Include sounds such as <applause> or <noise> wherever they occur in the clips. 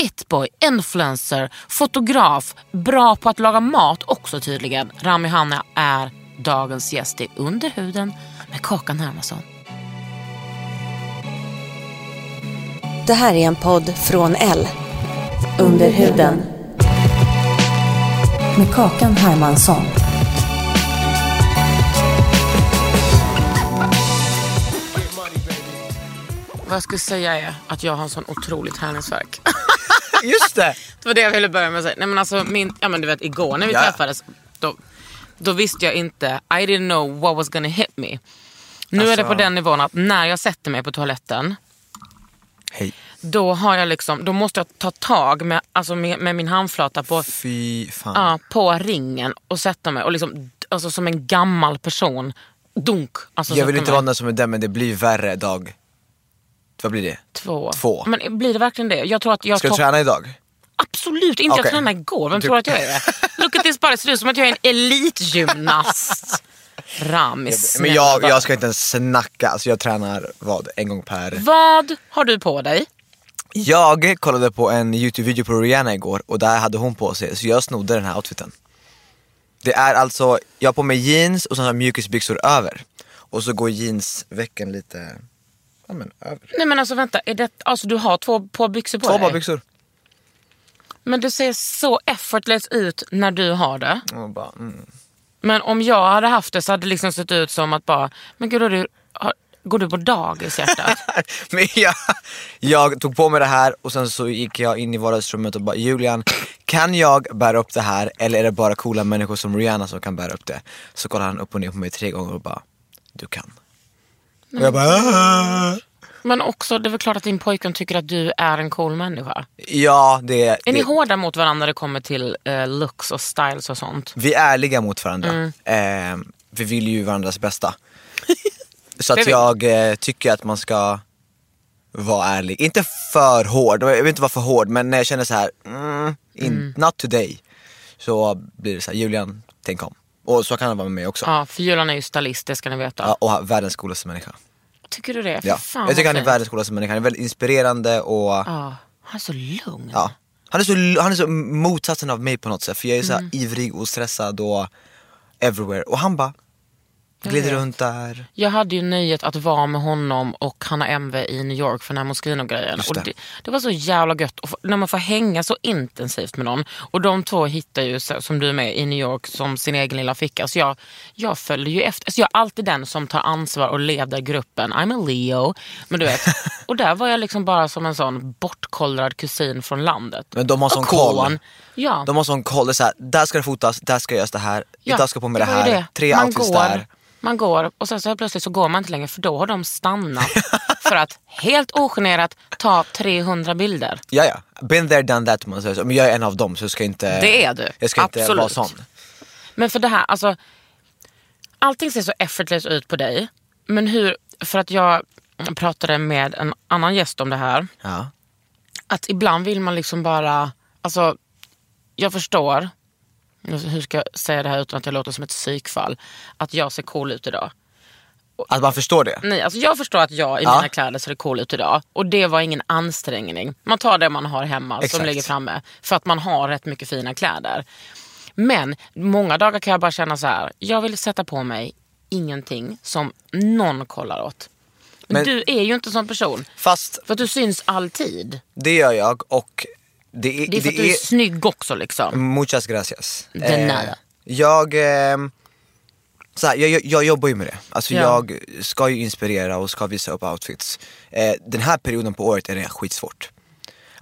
Itboy, influencer, fotograf, bra på att laga mat också tydligen. Rami Hanna är dagens gäst i Underhuden med Kakan Hermansson. Det här är en podd från L. Under huden. Med Kakan Hermansson. Vad jag skulle säga är att jag har en sån otrolig träningsvärk. <laughs> Just det! Det var det jag ville börja med att säga. Nej, men alltså, min, ja, men du vet, igår när vi Ja. träffades, då, då visste jag inte, I didn't know what was gonna hit me. Nu är det Alltså- på den nivån att när jag sätter mig på toaletten, Hej. då, har jag liksom, då måste jag ta tag med, alltså med, med min handflata på, ja, på ringen och sätta mig och liksom, alltså som en gammal person, dunk. Alltså jag vill inte mig. vara den som är den men det blir värre dag. Vad blir det? Två. Två. Men blir det verkligen det? Jag tror att jag Ska du träna idag? Absolut inte, jag Okej. tränade igår. Vem Du- tror att jag är? Look at this body, ser ut som att jag är en elitgymnast. Rami, Men jag, jag ska inte ens snacka, alltså jag tränar vad, en gång per... Vad har du på dig? Jag kollade på en Youtube-video på Rihanna igår och där hade hon på sig, så jag snodde den här outfiten. Det är alltså, jag har på mig jeans och så har jag mjukisbyxor över. Och så går jeansvecken lite, ja men över. Nej men alltså vänta, är det, alltså, du har två par byxor på Två dig? par byxor. Men det ser så effortless ut när du har det. Bara, mm. Men om jag hade haft det så hade det liksom sett ut som att bara, men gud har du, har, går du på dagis hjärtat? <laughs> Men jag, jag tog på mig det här och sen så gick jag in i vardagsrummet och bara Julian, kan jag bära upp det här eller är det bara coola människor som Rihanna som kan bära upp det? Så kollade han upp och ner på mig tre gånger och bara, du kan. Och jag bara, "Ah." men också, det är väl klart att din pojkvän tycker att du är en cool människa. ja det, Är det ni hårda mot varandra när det kommer till eh, looks och styles och sånt? vi är ärliga mot varandra. Mm. Eh, vi vill ju varandras bästa. <laughs> Så att jag eh, tycker att man ska vara ärlig. Inte för hård, jag vill inte vara för hård men när jag känner så här, mm, in, not today. Så blir det så här, Julian, tänk om. Och så kan det vara med mig också. Ja, för Julan är ju stylist, det ska ni veta. Ja, och han- världens coolaste människa. Tycker du det? Fy Ja. Fan, jag tycker vad han är fint. världens coolaste människa, han är väldigt inspirerande och ja. Ja, han är så lugn. Han, är så, han är så motsatsen av mig på något sätt för jag är så Mm. här ivrig och stressad och everywhere. Och han bara glider vet. runt där. Jag hade ju nöjet att vara med honom och Hanna MV i New York för den här Moschino-grejen. Just Och det. det, det var så jävla gött få- när man får hänga så intensivt med någon. Och de två hittar ju, som du är med, i New York som sin egen lilla ficka. Så jag, jag följer ju efter. Så jag är alltid den som tar ansvar och leder gruppen. I'm a Leo. Men du vet, <laughs> och där var jag liksom bara som en sån bortkollrad kusin från landet. Men de har Och sån koll. Ja. De har sån koll, det är så här, där ska det fotas, där ska göras det här, Ja, idag ska på med det, ju här, tre man outfits går, där. Man går och sen så plötsligt så går man inte längre för då har de stannat <laughs> för att helt ogenerat ta 300 bilder. Ja ja, been there done that man säger. Men jag är en av dem så jag ska inte Det är du. Jag ska inte Absolut. vara sån. Men för det här, alltså allting ser så effortless ut på dig. Men hur, för att jag pratade med en annan gäst om det här. Ja. Att ibland vill man liksom bara, alltså jag förstår, hur ska jag säga det här utan att jag låter som ett psykfall, att jag ser cool ut idag. Att man förstår det. Nej, alltså jag förstår att jag i Ja. mina kläder ser cool ut idag. Och det var ingen ansträngning. Man tar det man har hemma som Exakt. ligger framme. För att man har rätt mycket fina kläder. Men många dagar kan jag bara känna så här. Jag vill sätta på mig ingenting som någon kollar åt. Men, Men- du är ju inte en sån person. Fast För att du syns alltid. det gör jag och det är... Det är för att du är snygg också liksom. Muchas gracias. De nada. jag, ehm, så här, jag, jag, jag jobbar ju med det. Alltså Ja. jag ska ju inspirera och ska visa upp outfits. Eh, den här perioden på året är det skitsvårt.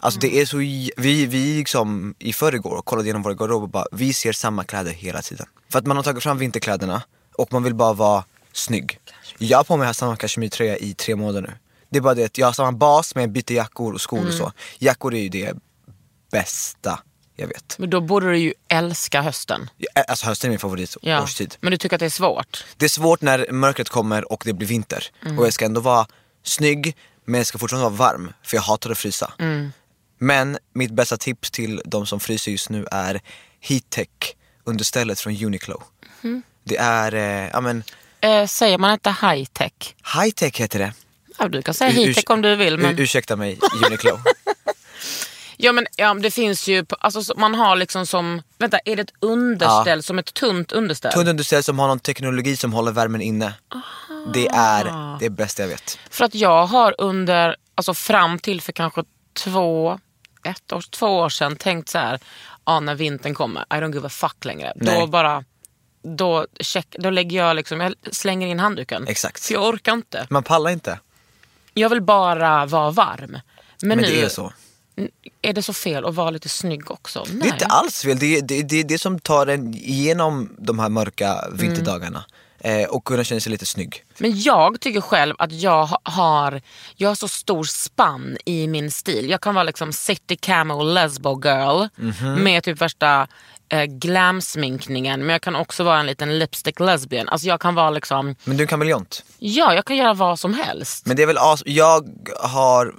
Alltså Mm. det är så, vi, vi liksom i förrgår kollade igenom våra garderober och bara, vi ser samma kläder hela tiden. För att man har tagit fram vinterkläderna och man vill bara vara snygg. Jag har på mig samma kashmirtröja i tre månader nu. Det är bara det att jag har samma bas men jag byter jackor och skor och Mm. så. Jackor är ju det bästa jag vet. Men då borde du ju älska hösten. Ja, Alltså hösten är min favoritårstid. Men du tycker att det är svårt. Det är svårt när mörkret kommer och det blir vinter. Mm. Och jag ska ändå vara snygg men jag ska fortfarande vara varm för jag hatar att frysa. Mm. Men mitt bästa tips till de som fryser just nu är heattech understället från Uniqlo. Mm. Det är, eh, ja men, Eh, säger man inte high tech? high-tech heter det. Ja, du kan säga high tech urs- om du vill. Men... Ur- ursäkta mig Uniqlo. <laughs> Ja men ja, det finns ju, alltså, så- man har liksom som, vänta är det ett underställ som ett tunt underställ? Tunt underställ som har någon teknologi som håller värmen inne. Det är det bästa jag vet. För att jag har under, alltså fram till för kanske två, ett år, två år sedan tänkt så här, ja när vintern kommer, I don't give a fuck längre. Nej. Då bara, då, check, då lägger jag liksom, jag slänger in handduken. Exakt. För jag orkar inte. Man pallar inte. Jag vill bara vara varm. Men, Men nu, det är så. Är det så fel att vara lite snygg också? Nej. Det är inte alls fel, det är det, det, det som tar en igenom de här mörka vinterdagarna. Eh, och kunna känna sig lite snygg. Men jag tycker själv att jag ha- har, jag har så stor spann i min stil. Jag kan vara liksom city camo lesbo girl Mhm. med typ värsta eh, glamsminkningen. Men jag kan också vara en liten lipstick lesbian. Alltså jag kan vara liksom, Men du är kameleont. ja jag kan göra vad som helst. Men det är väl as jag har,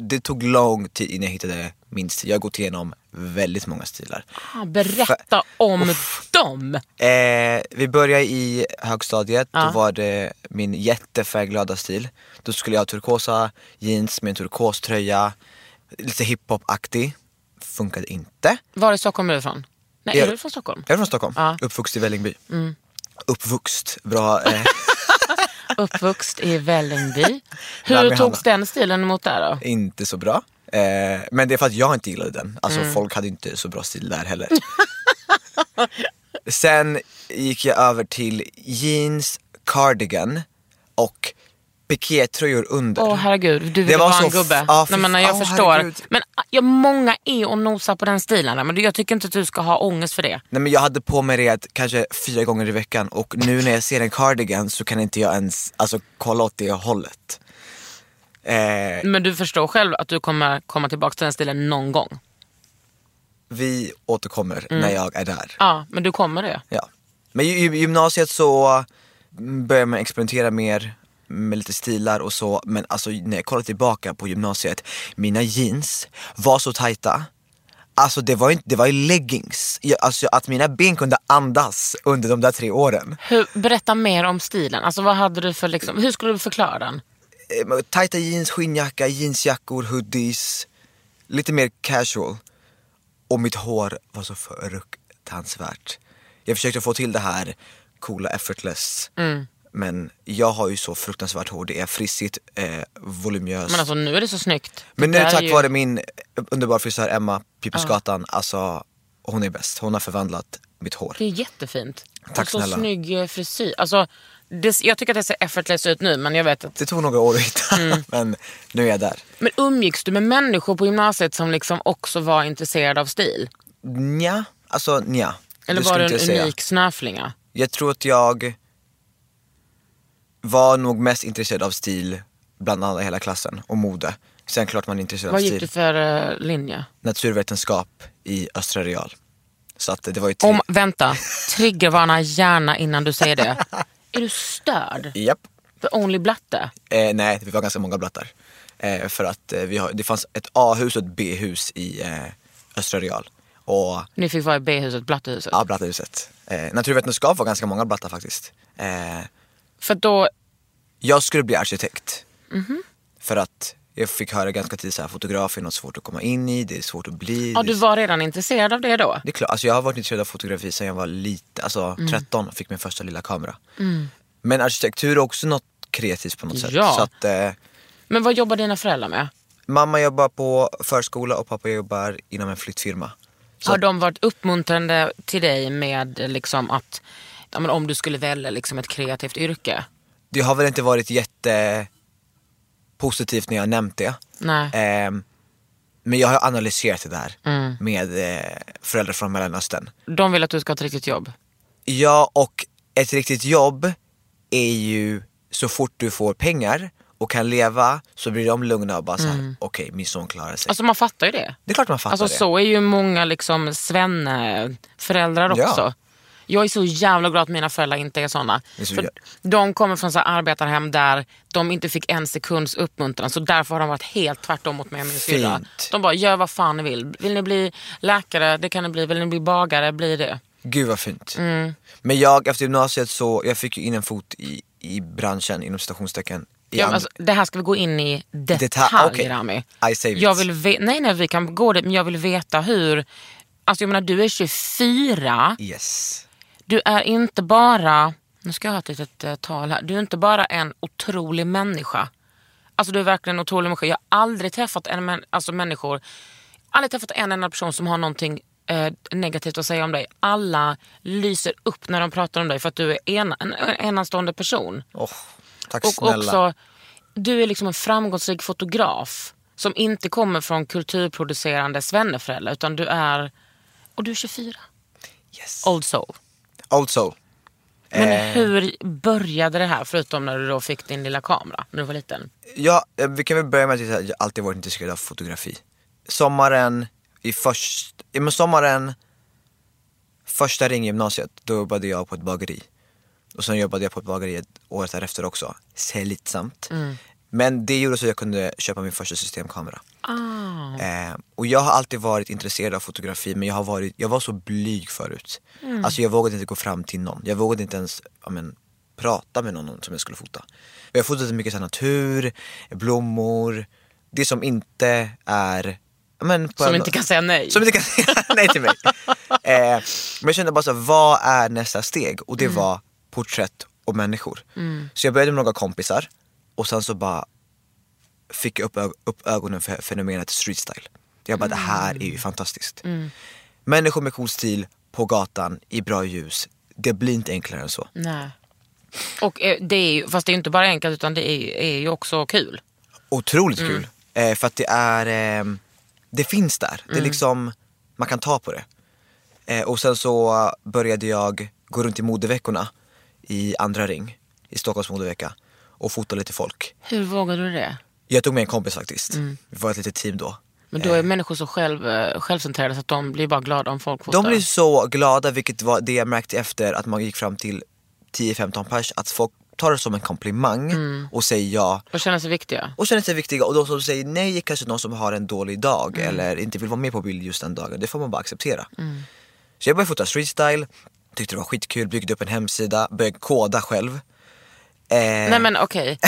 det tog lång tid innan jag hittade min stil. Jag har gått igenom väldigt många stilar. Ah, Berätta om dem. Eh, vi började i högstadiet, Ja. då var det min jättefärgglada stil. Då skulle jag ha turkosa jeans med en turkoströja, lite hiphop-aktig. Funkade inte. Var i Stockholm är du ifrån? Nej, Jag- är du från Stockholm? Jag är från Stockholm. Mm. uppvuxen i Vällingby. Uppvuxt, bra. Eh, <laughs> Uppvuxen i Vällingby. <laughs> Hur togs den stilen emot där då? inte så bra. Eh, men det är för att jag inte gillade den. Alltså folk hade inte så bra stil där heller. <laughs> Sen gick jag över till jeans, cardigan och pikétröjor under. Åh herregud, du vill vara en gubbe. fy Nej, men jag åh, förstår. herregud. Men ah, ja, många är och nosar på den stilen. Men jag tycker inte att du ska ha ångest för det. Nej men jag hade på mig det kanske fyra gånger i veckan och nu när jag ser en cardigan så kan inte jag ens alltså, kolla åt det hållet. Eh, Men du förstår själv att du kommer komma tillbaka till den stilen någon gång. vi återkommer Mm. när jag är där. Ja, men du kommer det. Ja. Men i, gymnasiet så började man experimentera mer med lite stilar och så. Men alltså när jag kollar tillbaka på gymnasiet, mina jeans var så tajta. Alltså det var, inte, det var ju leggings. Jag, alltså att mina ben kunde andas under de där tre åren. Hur, berätta mer om stilen. Alltså, vad hade du för, liksom, hur skulle du förklara den? Eh, Tajta jeans, skinnjacka, jeansjackor, hoodies. Lite mer casual. Och mitt hår var så fruktansvärt. Jag försökte få till det här coola effortless. Mm. Men jag har ju så fruktansvärt hår. Det är frissigt, eh, voluminöst. Men alltså nu är det så snyggt. Men nu tack ju- vare min underbara frisör Emma Pipusgatan, alltså hon är bäst. Hon har förvandlat mitt hår. Det är jättefint. Tack och så snälla. snygg eh, frisyr. Alltså, det, jag tycker att det ser effortless ut nu men jag vet att... Det tog några år att hitta, Mm. <laughs> men nu är jag där. Men umgicks du med människor på gymnasiet som liksom också var intresserade av stil? Nja, alltså nja. Eller Det var du en jag säga. unik snöflinga? Jag tror att jag var nog mest intresserad av stil bland alla i hela klassen och mode. Sen klart man är intresserad Vad av gick stil. du för eh, linje? Naturvetenskap i Östra Real. Så att det var ju tre... Om, vänta, <laughs> triggervarna gärna innan du säger det. <laughs> Är du störd? Japp. För Only Blatte? Eh, nej, vi var ganska många blattar. Eh, för att eh, vi har, det fanns ett A-hus och ett B-hus i eh, Östra Real. Och Ni fick vara i B-huset, Blattehuset. ja, blattahuset. Eh, naturvetenskap var ganska många blattar faktiskt. För då, jag skulle bli arkitekt. Mhm. För att jag fick höra ganska tidigt att fotograf är något svårt att komma in i, det är svårt att bli. ja, du var redan intresserad av det då? Det är klart, alltså jag har varit intresserad av fotografi sedan jag var lite, alltså Mm. 13 och fick min första lilla kamera. Men arkitektur är också något kreativt på något sätt. Ja. Så att, eh, Men vad jobbar dina föräldrar med? mamma jobbar på förskola och pappa jobbar inom en flyttfirma. Så Har de varit uppmuntrande till dig med liksom att ja, men om du skulle välja liksom ett kreativt yrke? det har väl inte varit jätte positivt när jag har nämnt det. Nej. Ehm, men jag har analyserat det där Mm. med eh, föräldrar från Mellanöstern. De vill att du ska ha ett riktigt jobb. Ja, och ett riktigt jobb är ju så fort du får pengar och kan leva så blir de lugna och bara såhär, okej min son klarar sig. Alltså man fattar ju det. det är klart man fattar Alltså det. så är ju många liksom svenneföräldrar också. Ja. Jag är så jävla glad att mina föräldrar inte är såna. Det är så För de kommer från så arbetarhem där de inte fick en sekunds uppmuntran. Så därför har de varit helt tvärtom mot mig och min syrra. De bara, gör vad fan ni vill. Vill ni bli läkare, det kan ni bli. Vill ni bli bagare, bli det. Gud vad fint. Mm. Men jag efter gymnasiet så, jag fick ju in en fot i, i branschen inom citationstecken. Ja, alltså, det här ska vi gå in i detalj, Detalj, okej. Rami. I save it. Jag vill nej, nej, vi kan gå dit, men jag vill veta hur... Alltså jag menar, du är 24. Yes. Du är inte bara, nu ska jag ha ett litet eh, tal här, du är inte bara en otrolig människa. Alltså du är verkligen en otrolig människa. Jag har aldrig träffat en alltså människor, aldrig träffat en enda person som har någonting eh, negativt att säga om dig. Alla lyser upp när de pratar om dig för att du är en, en, en enastående person. Oh, tack Och snälla. också, du är liksom en framgångsrik fotograf som inte kommer från kulturproducerande svenneföräldrar utan du är, och du är 24. yes. Old soul. Also, Men Eh. hur började det här förutom när du då fick din lilla kamera när du var liten? Ja, eh, vi kan väl börja med att säga att jag alltid varit intresserad av fotografi. Sommaren, i först, men sommaren, första ring i gymnasiet, då jobbade jag på ett bageri. Och sen jobbade jag på ett bageri året därefter också, slitsamt. Men det gjorde så att jag kunde köpa min första systemkamera. Ah. Eh, och jag har alltid varit intresserad av fotografi men jag, har varit, jag var så blyg förut. Alltså jag vågade inte gå fram till någon. Jag vågade inte ens men, prata med någon som jag skulle fota. Jag fotade mycket så här, natur, blommor, det som inte är men, Som en- inte kan säga nej. som inte kan säga <laughs> nej till mig. Eh, men jag kände bara så här, vad är nästa steg? Och det Mm. var porträtt och människor. Så jag började med några kompisar och sen så bara fick jag upp, upp ögonen för fenomenet street style. Jag bara, det här är ju fantastiskt. Människor med cool stil på gatan i bra ljus. Det blir inte enklare än så. Nej. Och eh, det är ju, fast det är inte bara enkelt utan det är, är ju också kul. Otroligt kul. Eh, för att det är, eh, det finns där. Det är liksom, man kan ta på det. Eh, och sen så började jag gå runt i modeveckorna i andra ring, i Stockholms modevecka och fota lite folk. Hur vågade du det? Jag tog med en kompis faktiskt. Vi var ett litet team då. Men då är människor så själv, eh, självcentrerade så att de blir bara glada om folk fotar. De blir så glada, vilket var det jag märkte efter att man gick fram till 10-15 pers, att folk tar det som en komplimang och säger ja. Och känner sig viktiga. och känner sig viktiga och de som säger nej är kanske någon som har en dålig dag eller inte vill vara med på bild just den dagen. Det får man bara acceptera. Så jag började fota street style, tyckte det var skitkul, byggde upp en hemsida, började koda själv. Eh, Nej men okej.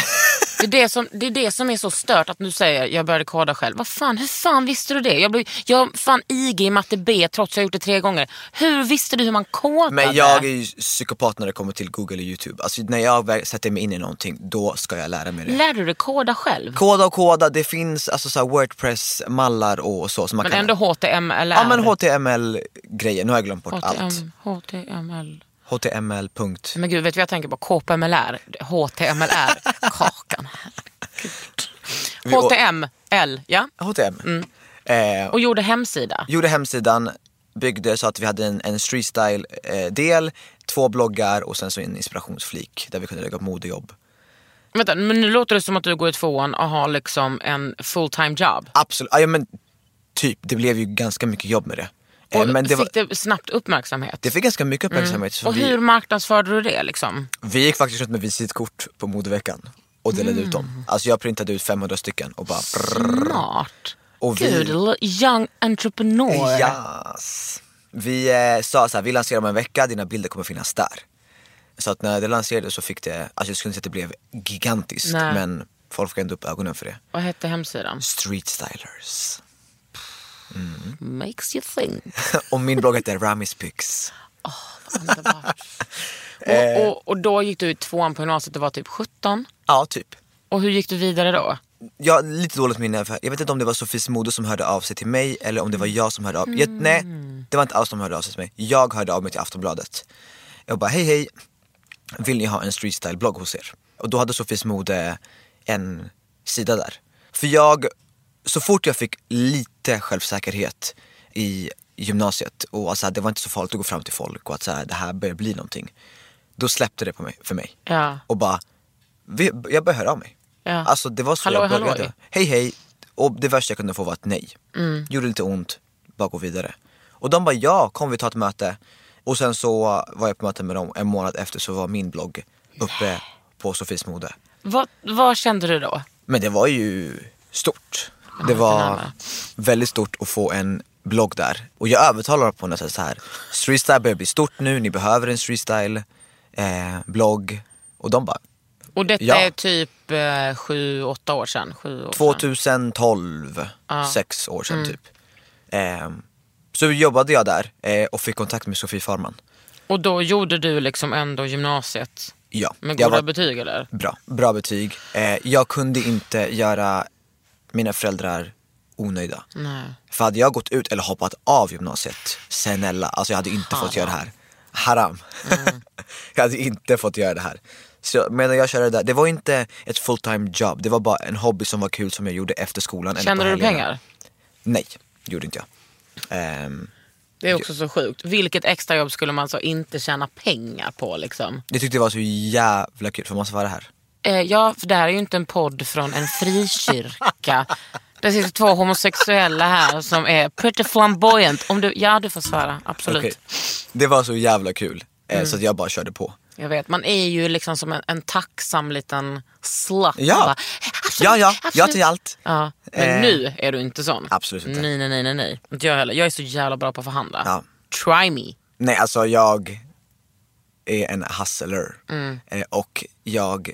Det, är det, som, det är det som är så stört att du säger jag började koda själv. Vad fan, hur fan visste du det? Jag blev jag fan IG i matte B trots att jag gjort det tre gånger. Hur visste du hur man kodade? men jag är ju psykopat när det kommer till google och youtube. Alltså när jag väl sätter mig in i någonting, då ska jag lära mig det. Lärde du dig koda själv? Koda och koda, det finns alltså så här Wordpress-mallar och så. Som man Men kan ändå HTML? Ja men HTML-grejer, nu har jag glömt bort allt. HTML. HTML. Men gud, vet du vad jag tänker på? KPMLR. HTMLR. Kakan. HTML, ja. HTM. Eh, Och gjorde hemsida. gjorde hemsidan, byggde så att vi hade en, en street style eh, två bloggar och sen så en inspirationsflik där vi kunde lägga upp modejobb. Vänta, men nu låter det som att du går i tvåan och har liksom en full time job. Absolut, ja, men typ, det blev ju ganska mycket jobb med det. Eh, Och men det, var, fick det snabbt uppmärksamhet? det fick ganska mycket uppmärksamhet. Så och hur vi, marknadsförde du det liksom? vi gick faktiskt runt med visitkort på modeveckan och delade ut dem. Alltså jag printade ut 500 stycken och bara brrr. Smart. Och vi- Gud, young entrepreneur. Yes. Vi eh, sa så här, vi lanserar om en vecka, dina bilder kommer finnas där. Så att när det lanserades så fick det, alltså jag skulle inte säga att det blev gigantiskt Nej. men folk fick ändå upp ögonen för det. Vad hette hemsidan? Street Stylers. Makes you think. <laughs> och min blogg heter Ramis Pics. Underbart. Och, <laughs> och, och då gick du i tvåan på gymnasiet och var typ 17. Ja, typ. Och hur gick du vidare då? Jag har lite dåligt minne, för jag vet inte om det var Sofies Mode som hörde av sig till mig eller om det var jag som hörde av jag, Nej, det var inte alls de som hörde av sig till mig. Jag hörde av mig till Aftonbladet. Jag bara, hej hej, vill ni ha en streetstyle-blogg hos er? Och då hade Sofies Mode en sida där. För jag, så fort jag fick lite självsäkerhet i gymnasiet och alltså, det var inte så farligt att gå fram till folk och att så här, det här börjar bli någonting. Då släppte det på mig, för mig. Ja. Och bara, jag började höra av mig. Ja. Alltså det var så Halloj, jag började. halloj. Hej hej. Och det värsta jag kunde få var ett nej. Mm. Gjorde lite ont, bara gå vidare. Och de bara ja, kom vi tar ett möte. Och sen så var jag på möte med dem, en månad efter så var min blogg uppe på Sofies Mode. Vad, vad kände du då? Men det var ju stort. Det var väldigt stort att få en blogg där. Och jag övertalar på något sätt så här. Streetstyle börjar bli stort nu, ni behöver en streetstyle eh, blogg. Och de bara, Och detta Ja. är typ eh, sju, åtta år sedan. Sju år sedan. 2012, sex år sedan typ. Ehm, så jobbade jag där eh, och fick kontakt med Sofie Farman. Och då gjorde du liksom ändå gymnasiet Ja, med goda var betyg eller? bra. Bra betyg. Eh, jag kunde inte göra mina föräldrar onöjda. Nej. För hade jag gått ut eller hoppat av gymnasiet, snälla, alltså jag hade inte fått göra det här. Haram. <laughs> jag hade inte fått göra det här. Så medan jag körde det där, det var inte ett full time job, det var bara en hobby som var kul som jag gjorde efter skolan. Tjänade du pengar? Nej, gjorde inte jag. Ehm, Det är också så sjukt. Vilket extrajobb skulle man så inte tjäna pengar på liksom? det tyckte jag var så jävla kul, för man ska vara här. Eh, ja, för det här är ju inte en podd från en frikyrka. Det sitter två homosexuella här som är pretty flamboyant. Om du, ja, du får svara. Absolut. Okej. Det var så jävla kul, eh, Mm. så att jag bara körde på. Jag vet, man är ju liksom som en, en tacksam liten slut. Ja. Bara, absolut, Ja, ja, absolut. ja till allt. Ja, men Eh, nu är du inte sån. absolut inte. Nej, nej, nej, nej, nej. Inte jag heller. Jag är så jävla bra på att förhandla. Ja. Try me. Nej, alltså jag är en hustler. Mm. Eh, och jag,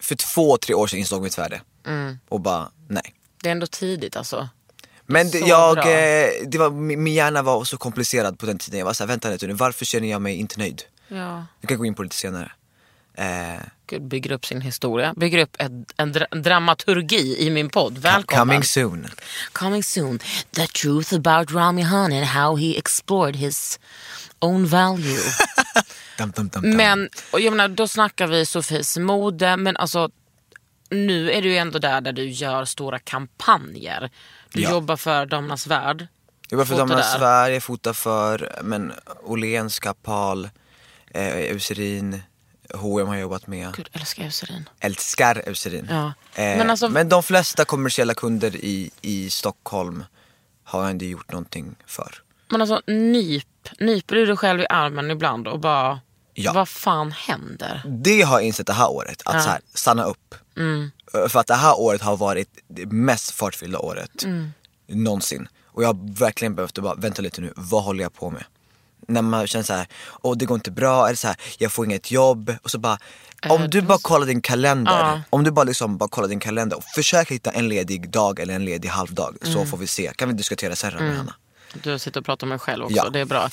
för två, tre år sedan insåg mitt värde. Mm. Och bara, nej. Det är ändå tidigt alltså. Men det, jag, eh, det var, min hjärna var så komplicerad på den tiden. Jag var såhär, vänta lite nu, varför känner jag mig inte nöjd? Ja. Vi kan gå in på det lite senare. Eh, Gud, bygger upp sin historia. Bygger upp ett, en dra- dramaturgi i min podd. Välkommen. coming soon. Coming soon. The truth about Rami Han and how he explored his own value. <laughs> Dum, dum, dum, men, och jag menar, då snackar vi Sofies mode, men alltså nu är du ju ändå där där du gör stora kampanjer. Du Ja. jobbar för Damernas Värld. Jag var för Damernas där. Sverige, fotar för men Åhléns, Kappahl, eh, Eucerin, H&M har jag jobbat med. Gud, älskar Eucerin. Älskar Eucerin. Ja. Eh, Men men, alltså- de flesta kommersiella kunder i, i Stockholm har jag inte gjort någonting för. Men alltså nyp, nyper du dig själv i armen ibland och bara, Ja. vad fan händer? Det har jag insett det här året, att så här, stanna upp. Mm. För att det här året har varit det mest fartfyllda året Mm. någonsin. Och jag har verkligen behövt bara, vänta lite nu, vad håller jag på med? När man känner så här, åh det går inte bra, eller så här, jag får inget jobb. Och så bara, om du bara kollar din kalender, Ja. om du bara liksom bara kollar din kalender och försök hitta en ledig dag eller en ledig halvdag så Mm. får vi se. Kan vi diskutera sen med Hanna? Du sitter och pratar med mig själv också, Ja. det är bra.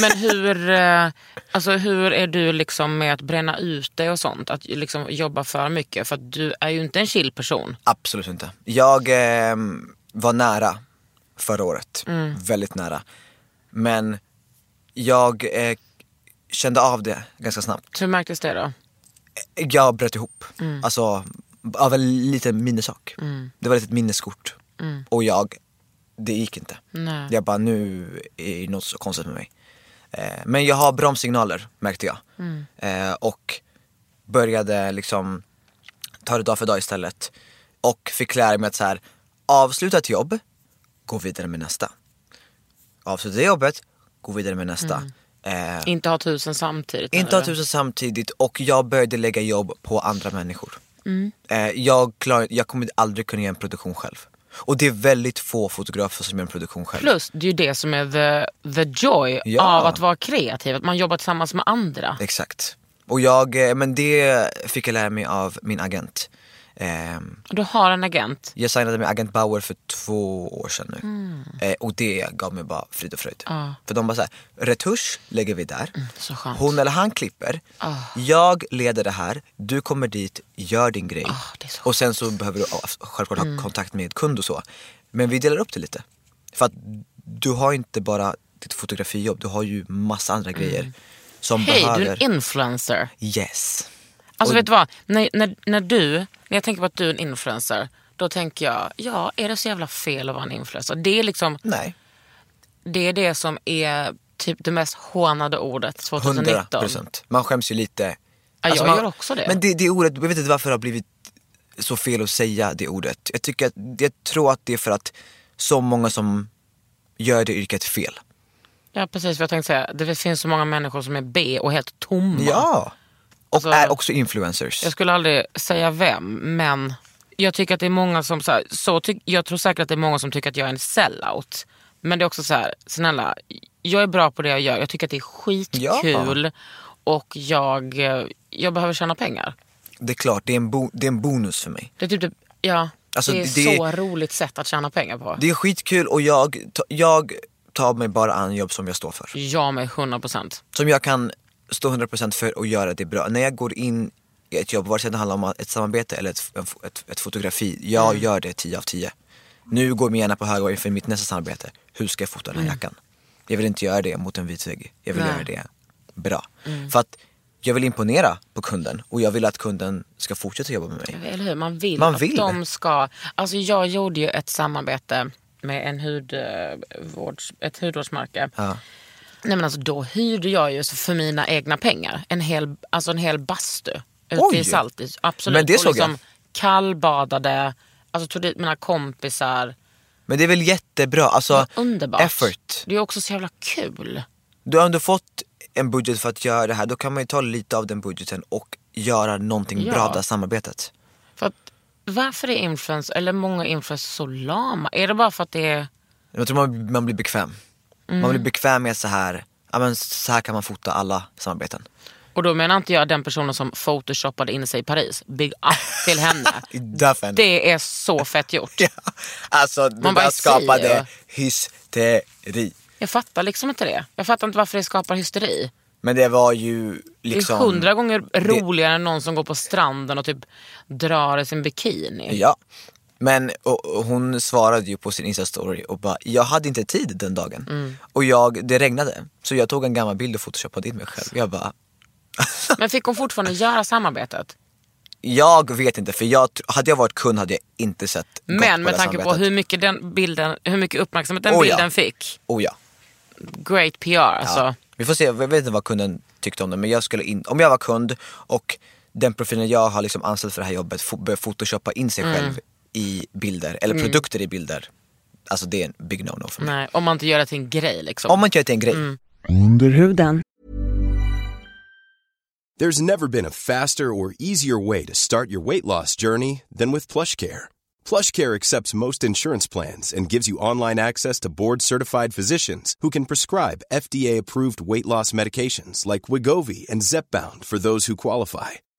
Men hur, eh, alltså, hur är du liksom med att bränna ut dig och sånt? Att liksom jobba för mycket? För att du är ju inte en chill person. Absolut inte. Jag eh, var nära förra året, Mm. väldigt nära. Men jag eh, kände av det ganska snabbt. Hur märktes det då? Jag bröt ihop. Mm. Alltså av en liten minnesak. Det var ett litet minneskort. Och jag, det gick inte. Mm. Nej. Jag bara, nu är det något så konstigt med mig. Eh, men jag har bromssignaler märkte jag. Mm. Eh, och började liksom ta det dag för dag istället. Och fick lära mig att så här, avsluta ett jobb, gå vidare med nästa. Avsluta det jobbet, gå vidare med nästa. Eh, Inte ha tusen samtidigt? inte ha tusen samtidigt och jag började lägga jobb på andra människor. Eh, jag, klar, jag kommer aldrig kunna göra en produktion själv. Och det är väldigt få fotografer som gör en produktion själv. Plus, det är ju det som är the, the joy Ja. av att vara kreativ. Att man jobbar tillsammans med andra. Exakt. Och jag, eh, men det fick jag lära mig av min agent. Ehm, Du har en agent. jag signade med Agent Bauer för två år sedan nu. Eh, och det gav mig bara frid och fröjd. Mm. Ja. För de bara såhär, retusch lägger vi där. Skönt. Hon eller han klipper. Ah. Jag leder det här, du kommer dit, gör din grej. Ah, Mm. och sen så behöver du självklart ha kontakt med kund och så. Men vi delar upp det lite. För att du har inte bara ditt fotografijobb, du har ju massa andra grejer. Som Mm. Hej, behöver... du är en influencer. Yes. Alltså Och- vet du vad? När, när, när du, när jag tänker på att du är en influencer, då tänker jag, ja är det så jävla fel att vara en influencer? Det är liksom, Nej, det är det som är typ det mest hånade ordet 2019. 100 procent. Man skäms ju lite. Ja, jag man, gör också det. Men det, det ordet, jag vet inte varför det har blivit så fel att säga det ordet. Jag, tycker att, jag tror att det är för att så många som gör det yrket fel. Ja precis vad jag tänkte säga. Det finns så många människor som är B och helt tomma. Ja. Och Alltså- är också influencers. Jag skulle aldrig säga vem, men jag tycker att det är många som, så här, så tyck, jag tror säkert att det är många som tycker att jag är en sellout. Men det är också så här, snälla, jag är bra på det jag gör. Jag tycker att det är skitkul och jag, jag behöver tjäna pengar. Det är klart, det är en, bo, det är en bonus för mig. Det är typ, det- ja, Alltså, det är det- så roligt sätt att tjäna pengar på. Det är skitkul och jag, jag tar mig bara an jobb som jag står för. Jag med 100%. Som jag kan stå 100% för och göra det bra. När jag går in i ett jobb, vare sig det handlar om ett samarbete eller ett, ett, ett fotografi, jag Mm. gör det 10 av 10. Nu går min hjärna på hög inför mitt nästa samarbete. Hur ska jag fota den här jackan? Jag vill inte göra det mot en vit vägg. Jag vill Mm. Nej. Mm. göra det bra. För att jag vill imponera på kunden och jag vill att kunden ska fortsätta jobba med mig. Eller hur? Man vill Man att vill. de ska... Alltså jag gjorde ju ett samarbete med en hudvårds, ett hudvårdsmärke. Ja. Nej men alltså då hyrde jag ju för mina egna pengar en hel, alltså en hel bastu ute Oj! i Saltis. Absolut. Men det Och såg jag. liksom Kallbadade, alltså tog dit mina kompisar. Men det är väl jättebra, alltså Underbart. effort. Det är också så jävla kul. Du har ändå fått en budget för att göra det här, då kan man ju ta lite av den budgeten och göra någonting Ja. bra av det här samarbetet. För att, varför är influencers, eller många influencers så lama? Är det bara för att det är... Jag tror man, man blir bekväm. Mm. Man blir bekväm med så här, ja men så här kan man fota alla samarbeten. Och då menar inte jag den personen som photoshoppade in sig i Paris. Big up till henne. <laughs> Det är så fett gjort. <laughs> Ja, alltså det Man bara skapade säger. hysteri. Jag fattar liksom inte det. Jag fattar inte varför det skapar hysteri. Men det var ju liksom... Det är hundra gånger roligare än någon som går på stranden och typ drar i sin bikini. Ja. Men och, och hon svarade ju på sin Insta-story och bara, jag hade inte tid den dagen. Mm. Och jag, det regnade. Så jag tog en gammal bild och photoshoppade in mig själv. Jag bara, <laughs> Men fick hon fortfarande göra samarbetet? jag vet inte för jag, hade jag varit kund hade jag inte sett gott Men på med tanke på hur mycket, den bilden, hur mycket uppmärksamhet den Oh ja. bilden fick. Oh ja. Great PR alltså. Ja. Vi får se, jag vet inte vad kunden tyckte om det men jag skulle in, om jag var kund och den profilen jag har liksom anställt för det här jobbet börjar photoshoppa in sig Mm. själv i bilder, eller produkter i bilder. Alltså det är en big no-no för mig. Nej, om man inte gör det till en grej liksom. Om man inte gör det till en grej. Mm. Under huden. There's never been a faster or easier way to start your weight loss journey than with PlushCare. PlushCare accepts most insurance plans and gives you online access to board-certified physicians who can prescribe FDA-approved weight loss medications like Wigovi and Zepbound for those who qualify.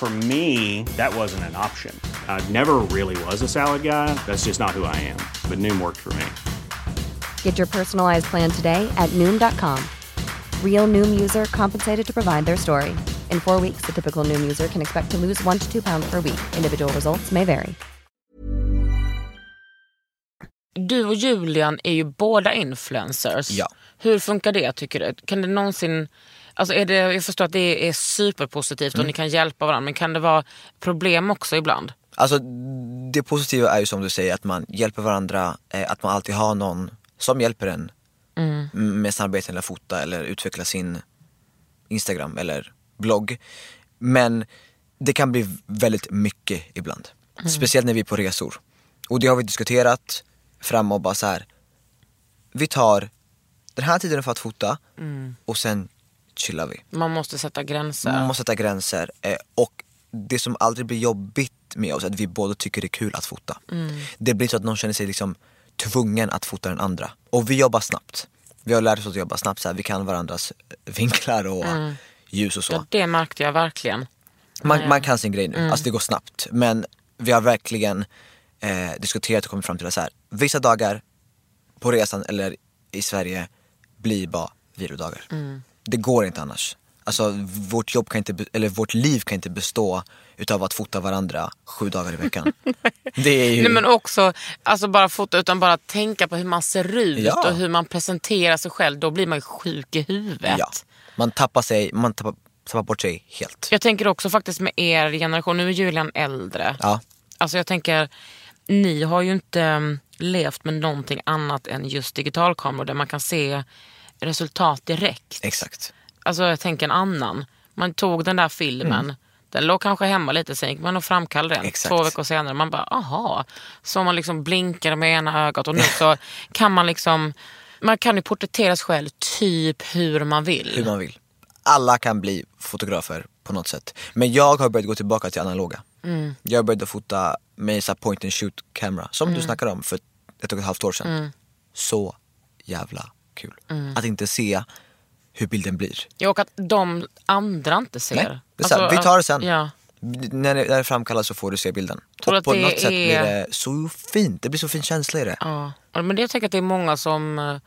For me, that wasn't an option. I never really was a salad guy. That's just not who I am. But Noom worked for me. Get your personalized plan today at Noom.com. Real Noom user compensated to provide their story. In four weeks, the typical Noom user can expect to lose one to two pounds per week. Individual results may vary. Du och Julian är ju båda influencers. Ja. Hur funkar det tycker du? Kan det någonsin... Alltså är det, jag förstår att det är superpositivt Mm. och ni kan hjälpa varandra men kan det vara problem också ibland? Alltså det positiva är ju som du säger att man hjälper varandra, eh, att man alltid har någon som hjälper en Mm. med samarbeten eller fota eller utveckla sin Instagram eller blogg. Men det kan bli väldigt mycket ibland. Mm. Speciellt när vi är på resor. Och det har vi diskuterat fram och bara så här. vi tar den här tiden för att fota Mm. och sen chillar vi. Man måste sätta gränser. Man måste sätta gränser. Eh, och det som aldrig blir jobbigt med oss är att vi båda tycker det är kul att fota. Mm. Det blir så att någon känner sig liksom tvungen att fota den andra. Och vi jobbar snabbt. Vi har lärt oss att jobba snabbt. Så här, vi kan varandras vinklar och ljus och så. Mm. Ja, det märkte jag verkligen. Man, man kan sin grej nu, Mm. alltså det går snabbt. Men vi har verkligen eh, diskuterat och kommit fram till att så här, vissa dagar på resan eller i Sverige blir bara vilodagar. Mm. Det går inte annars. Alltså vårt jobb kan inte, eller vårt liv kan inte bestå utav att fota varandra sju dagar i veckan. <laughs> det är ju... Nej, men också, alltså bara fota utan bara tänka på hur man ser ut Ja. och hur man presenterar sig själv. Då blir man ju sjuk i huvudet. ja, man tappar sig, man tappar, tappar bort sig helt. Jag tänker också faktiskt med er generation, nu är Julian äldre. Ja, Alltså jag tänker, ni har ju inte mm, levt med någonting annat än just digitalkameror där man kan se resultat direkt. exakt. Alltså jag tänker en annan. Man tog den där filmen, den låg kanske hemma lite, sen gick man och framkallade den. Exakt. Två veckor senare, man bara aha. Så man liksom blinkade med ena ögat och nu så <laughs> kan man liksom, man kan ju porträttera sig själv typ hur man vill. hur man vill. Alla kan bli fotografer på något sätt. Men jag har börjat gå tillbaka till analoga. Mm. Jag börjat fota med så point and shoot camera som Mm. du snackade om för ett och ett halvt år sedan. Så jävla kul. Mm. Att inte se hur bilden blir. Ja, och att de andra inte ser. Nej, är Alltså, vi tar det sen. Ja. När det, när det framkallas så får du se bilden. Tror och på något sätt blir är- det så fint. Det blir så fin känsla i det. Ja. Ja, Men det jag tänker att det är många som,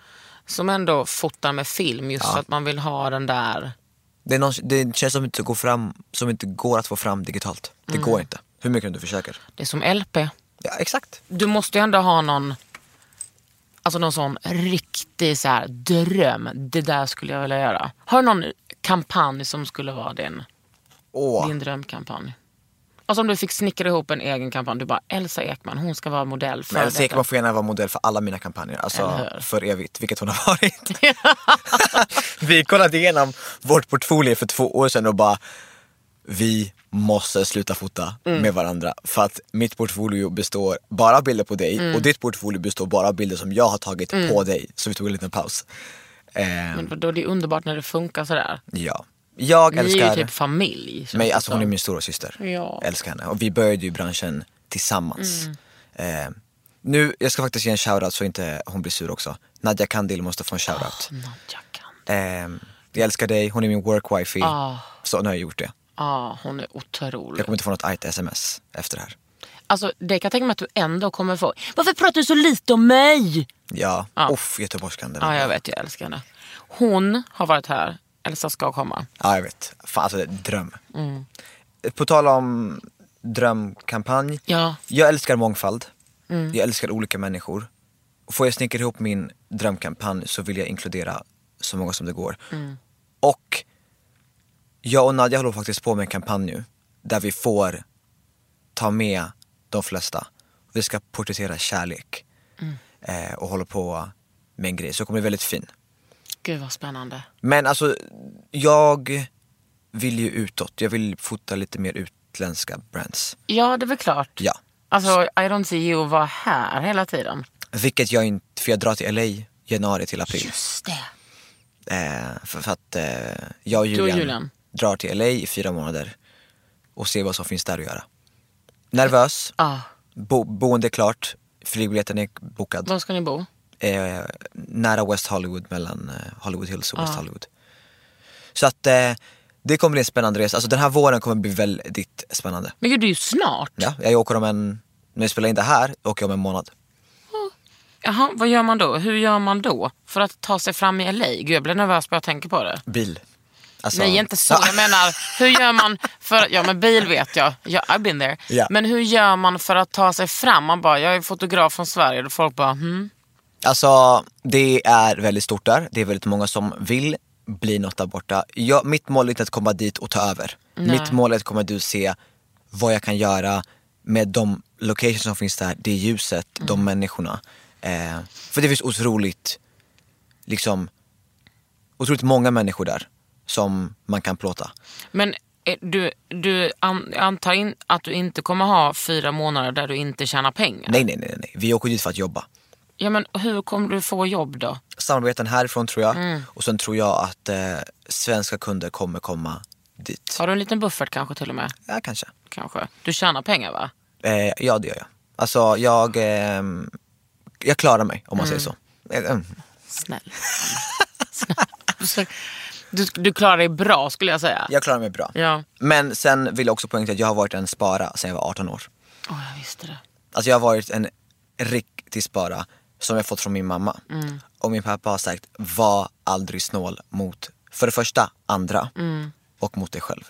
som ändå fotar med film just för att man vill ha den där. Det, är någon, det känns som inte går fram, som inte går att få fram digitalt. Det Mm. går inte. Hur mycket du försöker. Det är som LP. Ja, exakt. Du måste ju ändå ha någon, alltså någon sån riktig så här, dröm. Det där skulle jag vilja göra. Har du någon kampanj som skulle vara din, Åh. din drömkampanj? Alltså om du fick snickra ihop en egen kampanj. Du bara, Elsa Ekman, hon ska vara modell för Men detta. Elsa Ekman får gärna vara modell för alla mina kampanjer. Eller Alltså hur? för evigt, vilket hon har varit. <laughs> <laughs> vi kollade igenom vårt portfolio för två år sedan och bara vi måste sluta fota Mm. med varandra. För att mitt portfolio består bara av bilder på dig Mm. och ditt portfolio består bara av bilder som jag har tagit på dig. Så vi tog en liten paus. Eh, Men då, det är underbart när det funkar sådär. ja. Jag Ni är ju typ familj. Men det alltså hon är min stora syster. Ja. Jag älskar henne. Och vi började ju branschen tillsammans. Eh, nu, jag ska faktiskt ge en shoutout så inte hon blir sur också. Nadja Kandil måste få en shoutout. Nadja kan. Eh, jag älskar dig, hon är min work wifey. Ah. Så nu har jag gjort det. Ja, hon är otrolig. Jag kommer inte få något argt sms efter det här. Alltså det kan jag tänka mig att du ändå kommer få. Varför pratar du så lite om mig? Ja, Ja. uff göteborgskan. Ja, jag vet, jag älskar henne. Hon har varit här. Elsa ska komma. Ja, jag vet. Fan, alltså det är en dröm. Mm. På tal om drömkampanj. Ja. Mm. Jag älskar mångfald. Jag älskar olika människor. Får jag snickra ihop min drömkampanj så vill jag inkludera så många som det går. Mm. Och jag och Nadja håller faktiskt på med en kampanj nu där vi får ta med de flesta. Vi ska porträttera kärlek Mm. eh, och håller på med en grej. Så det kommer bli väldigt fin. Gud vad spännande. Men alltså, jag vill ju utåt. Jag vill fota lite mer utländska brands. Ja, det är väl klart. Ja. Alltså, I don't see you vara här hela tiden. Vilket jag inte, för jag drar till LA januari till april. Just det. Eh, för, för att eh, jag och Du och Julian, Julian. Drar till LA i fyra månader och ser vad som finns där att göra. Nervös, Ah, bo, boende är klart, flygbiljetten är bokad. var ska ni bo? Eh, nära West Hollywood, mellan eh, Hollywood Hills och West Ah. Hollywood. Så att eh, det kommer bli en spännande resa. Alltså den här våren kommer bli väldigt spännande. Men gud, det är ju snart. Ja, jag åker om en, när jag spelar in det här, åker jag om en månad. Jaha, vad gör man då? Hur gör man då? För att ta sig fram i LA? Gud, jag blir nervös bara jag tänker på det. Bil. Alltså, Nej, inte så. Jag menar, hur gör man för... Ja, men bil vet jag. Ja, I've been there. Ja. Men hur gör man för att ta sig fram? Man bara, jag är fotograf från Sverige. Och folk bara, hmm. Alltså det är väldigt stort där, det är väldigt många som vill bli något där borta. Jag, mitt mål är inte att komma dit och ta över. Mitt mål är att komma dit och se vad jag kan göra med de locations som finns där, det ljuset, de människorna. Eh, för det finns otroligt, liksom, otroligt många människor där som man kan plåta. Men eh, du, du an, antar in, att du inte kommer ha fyra månader där du inte tjänar pengar? Nej, nej, nej, nej, vi åker dit för att jobba. Ja, men hur kommer du få jobb då? Samarbeten härifrån tror jag. Mm. Och sen tror jag att eh, svenska kunder kommer komma dit. Har du en liten buffert kanske till och med? Ja, kanske. Kanske. Du tjänar pengar va? Eh, ja, det gör jag. Alltså, jag, ehm, jag klarar mig om man säger så. Eh, mm. Snäll. Snäll. Du, du klarar dig bra skulle jag säga. Jag klarar mig bra. Ja. Men sen vill jag också poängtera att jag har varit en spara sedan jag var 18 år. Åh, jag visste det. Alltså jag har varit en riktig spara som jag fått från min mamma. Mm. Och min pappa har sagt, var aldrig snål mot, för det första, andra Mm. och mot dig själv.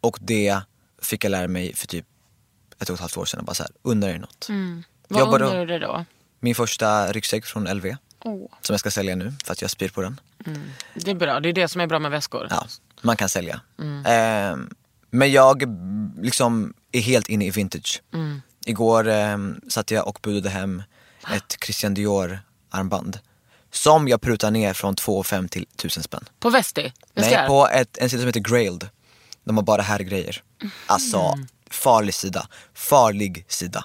Och det fick jag lära mig för typ ett och ett halvt år sedan. Bara så här, unna dig något. Vad Jobbade- undrar du det då? Min första ryggsäck från LV, Åh. som jag ska sälja nu för att jag spyr på den. Det är bra, det är det som är bra med väskor. Ja, man kan sälja. Ehm, men jag liksom är helt inne i vintage. Igår um, satt jag och budade hem ett Christian Dior armband. Som jag prutar ner från 2 5 till 1000 spänn. På Vesti? Nej, på ett, en sida som heter Grailed. De har bara herrgrejer. Alltså, farlig sida. Farlig sida.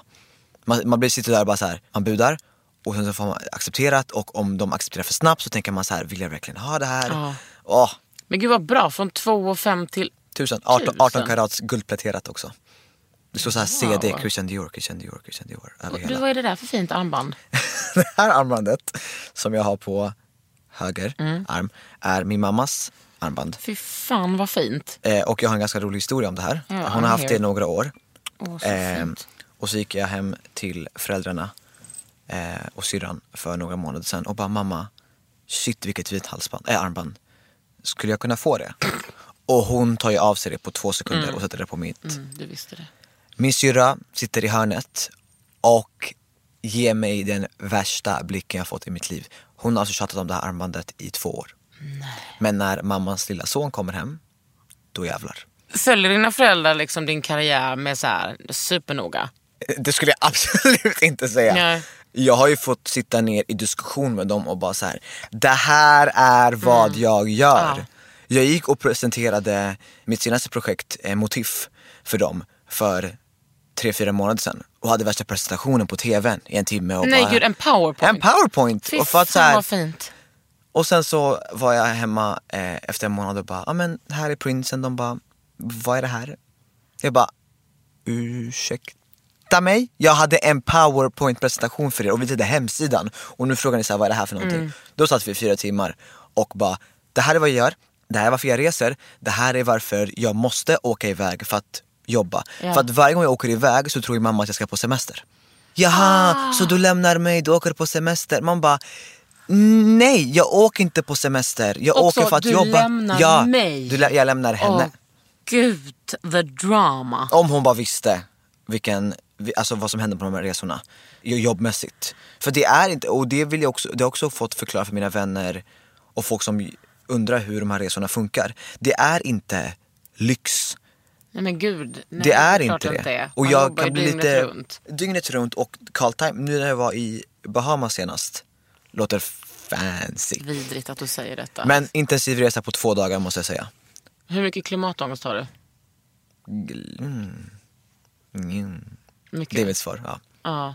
Man, man blir sitter där och bara så här, man budar och sen så får man accepterat och om de accepterar för snabbt så tänker man så här, vill jag verkligen ha det här? Ja. Åh, Men gud vad bra, från 2 och 5 till... tusen, 18, 18 Tusen. karats guldpläterat också. Det står så här CD, Wow. Christian Dior, Christian Dior, Christian Dior över Du, hela. vad är det där för fint armband? <laughs> det här armbandet som jag har på höger Mm. arm är min mammas armband. Fy fan vad fint. Eh, och jag har en ganska rolig historia om det här. Ja, Hon har haft here. det i några år. Åh, så fint. och så gick jag hem till föräldrarna eh, och syrran för några månader sedan och bara mamma, shit vilket fint halsband, äh, armband. Skulle jag kunna få det? Och hon tar ju av sig det på två sekunder och sätter det på mitt. Mm, du visste det. Min syrra sitter i hörnet och ger mig den värsta blicken jag fått i mitt liv. Hon har alltså tjatat om det här armbandet i två år. Men när mammans lilla son kommer hem, då jävlar. Följer dina föräldrar liksom din karriär med så här supernoga? Det skulle jag <laughs> absolut inte säga. Nej. Jag har ju fått sitta ner i diskussion med dem och bara så här. det här är vad jag gör. Mm. Ja. Jag gick och presenterade mitt senaste projekt, eh, Motif, för dem för tre, fyra månader sedan. Och hade värsta presentationen på tvn i en timme. Och Nej bara, gud, en powerpoint. En powerpoint! Fy och, för att, så här, vad fint. och sen så var jag hemma eh, efter en månad och bara, ja ah, men här är prinsen. De bara, vad är det här? Jag bara, ursäkta mig? Jag hade en powerpoint presentation för er och visade hemsidan. Och nu frågar ni så här, vad är det här för någonting? Mm. Då satt vi i fyra timmar och bara, det här är vad jag gör. Det här är varför jag reser. Det här är varför jag måste åka iväg för att jobba. Ja. För att varje gång jag åker iväg så tror ju mamma att jag ska på semester. Jaha, så du lämnar mig, du åker på semester. Man bara, nej jag åker inte på semester. Jag Också, åker för att du jobba. lämnar ja, mig. Du, lä- jag lämnar henne. Åh, gud, the drama. Om hon bara visste vilken, vi- alltså vad som händer på de här resorna. jo- Jobbmässigt. För det är inte, och det vill jag också, det har jag också fått förklara för mina vänner och folk som undrar hur de här resorna funkar. Det är inte lyx. Nej men gud. Nej, det är klart inte det. är. Och Man jag kan bli dygnet lite runt. dygnet runt och call time. Nu när jag var i Bahamas senast, låter fancy. Vidrigt att du säger detta. Men intensiv resa på två dagar måste jag säga. Hur mycket klimatångest har du? Mm. Mycket. Det är mitt svar. Ja. Ja.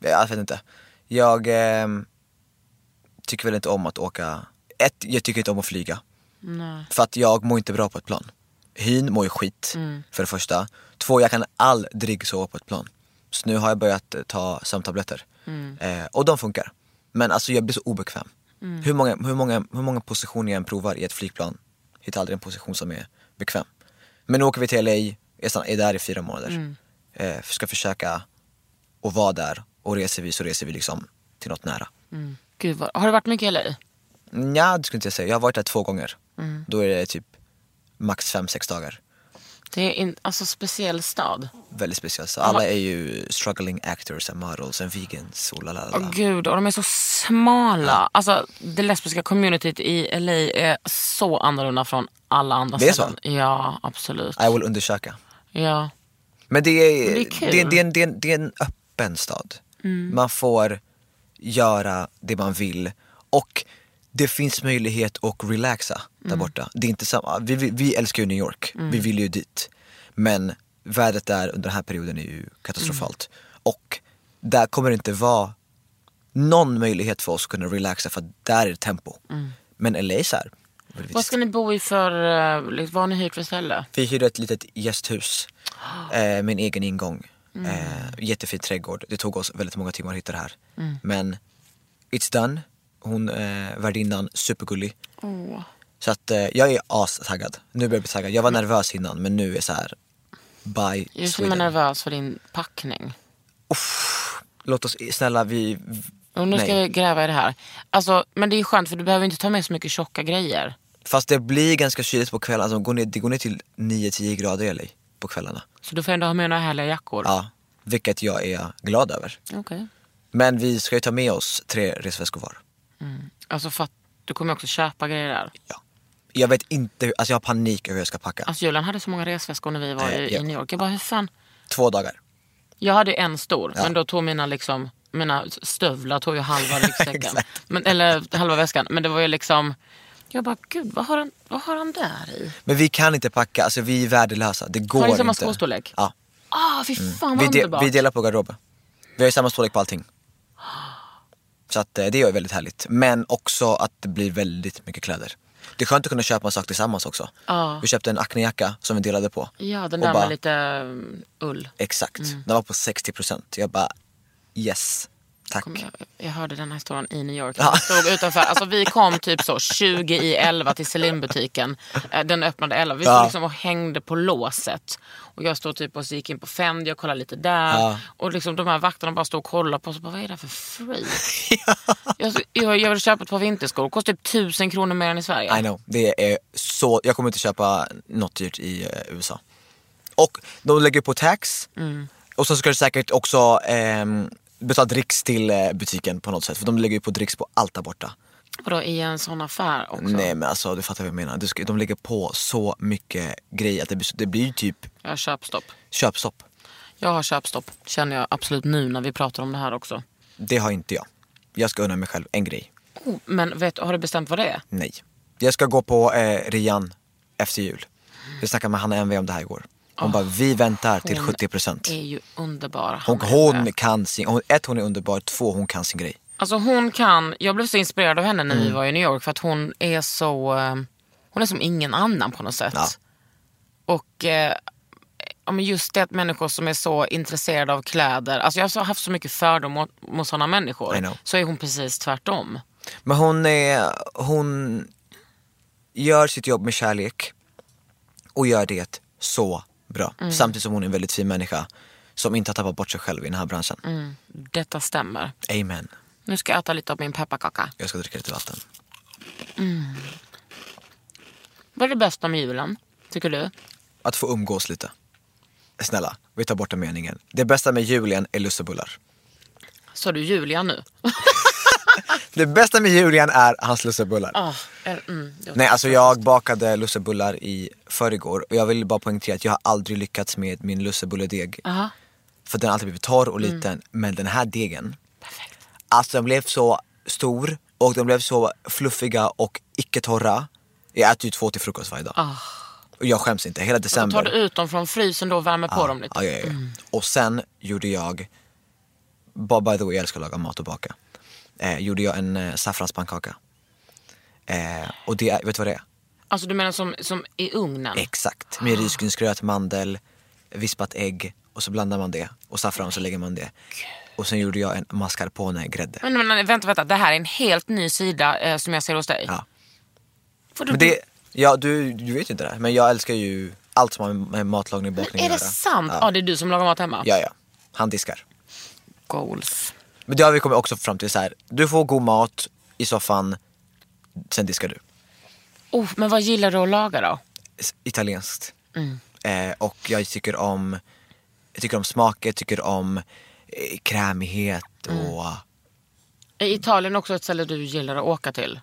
Jag vet inte. Jag ehm, tycker väl inte om att åka. Ett, jag tycker inte om att flyga. Nej. För att jag mår inte bra på ett plan. Hyn mår ju skit, Mm. för det första. Två, jag kan aldrig sova på ett plan. Så nu har jag börjat eh, ta sömntabletter. Mm. Eh, och de funkar. Men alltså jag blir så obekväm. Mm. Hur, många, hur, många, hur många positioner jag än provar i ett flygplan, hittar aldrig en position som är bekväm. Men nu åker vi till LA, stann- är där i fyra månader. Mm. Eh, ska försöka att vara där. Och reser vi så reser vi liksom till något nära. Gud, vad, har du varit mycket i LA? Ja, det skulle inte jag säga. Jag har varit där två gånger. Mm. Då är det typ max fem, sex dagar. Det är en alltså, speciell stad. Väldigt speciellt. Så alla är ju struggling actors and models and vegans och lalala. Åh gud, och de är så smala. Alltså det lesbiska communityt i LA är så annorlunda från alla andra Det är ställen. Ja, absolut. I will undersöka. Ja. Men det är, det är kul. det är, en, det är, en, det är en öppen stad. Mm. Man får göra det man vill. Och det finns möjlighet att relaxa där Mm. borta. Det är inte samma. Vi, vi, vi älskar ju New York. Vi vill ju dit. Men vädret där under den här perioden är ju katastrofalt. Mm. Och där kommer det inte vara någon möjlighet för oss att kunna relaxa för att där är det tempo. Men LA är så här. Vad ska ni bo i för, eh, liksom, vad har ni hyrt för ställe? Vi hyrde ett litet gästhus eh, med en egen ingång. Eh, jättefin trädgård. Det tog oss väldigt många timmar att hitta det här. Men it's done. Hon, eh, värdinnan, supergullig. Så att eh, jag är astaggad. Nu börjar jag bli taggad. Jag var nervös innan men nu är så här. Bye Just nu är man Sweden. nervös för din packning. Låt oss, snälla vi... Och nu ska Nej. vi gräva i det här. Alltså, men det är skönt för du behöver inte ta med så mycket tjocka grejer. Fast det blir ganska kyligt på kvällen. Alltså, det går ner- det går ner till 9-10 grader i LA på kvällarna. Så du får ändå ha med några härliga jackor. Ja, vilket jag är glad över. Okej. Men vi ska ju ta med oss tre resväskor var. Alltså för att du kommer också köpa grejer där. Ja. Jag vet inte, hur- alltså jag har panik över hur jag ska packa. Alltså Julian hade så många resväskor när vi var Eh, i, ja. i New York. Jag bara, hur fan? Två dagar. Jag hade en stor, Ja. men då tog mina liksom mina stövlar tog ju halva <laughs> ryggsäcken. Men, eller halva väskan. Men det var ju liksom, jag bara gud vad har han, vad har han där i? Men vi kan inte packa, alltså vi är värdelösa. Det går Har ni samma inte. skostorlek? Ja. Ah, fy fan Vi, vad de, underbart. vi delar på garderob. Vi har ju samma storlek på allting. Så att eh, det är väldigt härligt. Men också att det blir väldigt mycket kläder. Det är skönt att kunna köpa en sak tillsammans också. Ja. Vi köpte en acnejacka som vi delade på. Ja, den där bara- med lite mm, ull. Exakt. Mm. Den var på 60%. Jag bara yes, tack. Jag, jag hörde den här historien i New York. Ja. Stod utanför, alltså vi kom typ så 20 i 11 till Celine-butiken. Eh, Den öppnade 11. Vi stod Ja. liksom och hängde på låset. Och jag stod typ och gick in på Fendi och kollade lite där. Ja. Och liksom de här vakterna bara stod och kollade på oss. och Bara, Vad är det här för freak? <laughs> jag, jag, jag vill köpa ett par vinterskor. Kostar typ tusen kronor mer än i Sverige. I know, det är så, jag kommer inte köpa något dyrt i eh, USA. Och de lägger på tax Mm. Och så ska du säkert också ehm, betala dricks till eh, butiken på något sätt. För de lägger ju på dricks på allt där borta. Vadå i en sån affär också? Nej men alltså du fattar vad jag menar. Du ska, de lägger på så mycket grejer att det det blir ju typ Jag har köpstopp. köpstopp. Jag har köpstopp. Känner jag absolut nu när vi pratar om det här också. Det har inte jag. Jag ska unna mig själv en grej. Oh, men vet, har du bestämt vad det är? Nej. Jag ska gå på eh, Rian efter jul. Vi snackade med Hanna Enve om det här igår. Hon bara, vi väntar till Ah, hon 70%. är ju underbar. Hon, hon kan sin, hon, ett hon är underbar, två hon kan sin grej. Alltså hon kan, jag blev så inspirerad av henne när Mm. vi var i New York för att hon är så, eh, hon är som ingen annan på något sätt. Ja. Och eh, just det att människor som är så intresserade av kläder, alltså jag har haft så mycket fördom mot, mot sådana människor. Så är hon precis tvärtom. Men hon är, hon gör sitt jobb med kärlek och gör det så bra. Mm. Samtidigt som hon är en väldigt fin människa som inte har tappat bort sig själv i den här branschen. Mm. Detta stämmer. Amen. Nu ska jag äta lite av min pepparkaka. Jag ska dricka lite vatten. Vad är det bästa med julen, tycker du? Att få umgås lite. Snälla, vi tar bort den meningen. Det bästa med julen är lussebullar. Sa du Julia nu? <laughs> Det bästa med julen är hans lussebullar. Ah, mm, Nej, alltså jag bakade lussebullar i förrgår och jag vill bara poängtera att jag har aldrig lyckats med min lussebulledeg. Aha. För den har alltid blivit torr och Mm. liten. Men den här degen, alltså den blev så stor och de blev så fluffiga och icke torra. Jag äter ju två till frukost varje dag. Och jag skäms inte, hela december. tar du ut dem från frysen då och värmer på dem lite? Ja, ja, ja. Och sen gjorde jag, bara by the way jag älskar att laga mat och baka. Eh, gjorde jag en eh, saffranspannkaka. Eh, och det, är- vet du vad det är? Alltså du menar som, som i ugnen? Exakt, med risgrynsgröt, mandel, vispat ägg och så blandar man det och saffran och så lägger man det. Och sen gjorde jag en mascarpone-grädde. Men, men vänta, vänta, det här är en helt ny sida eh, som jag ser hos dig. Ja. Får du, Men det, ja du, du vet ju inte det här, men jag älskar ju allt som har med matlagning och bakning är det att göra. sant? Ja. Ja. det är du som lagar mat hemma? ja, ja. Han diskar. Goals. Men det har vi kommit också fram till så här. du får god mat i soffan, sen diskar du. Oh, men vad gillar du att laga då? Italienskt. Mm. Eh, och jag tycker om, jag tycker om smaker, jag tycker om eh, krämighet Mm. och Är Italien också ett ställe du gillar att åka till?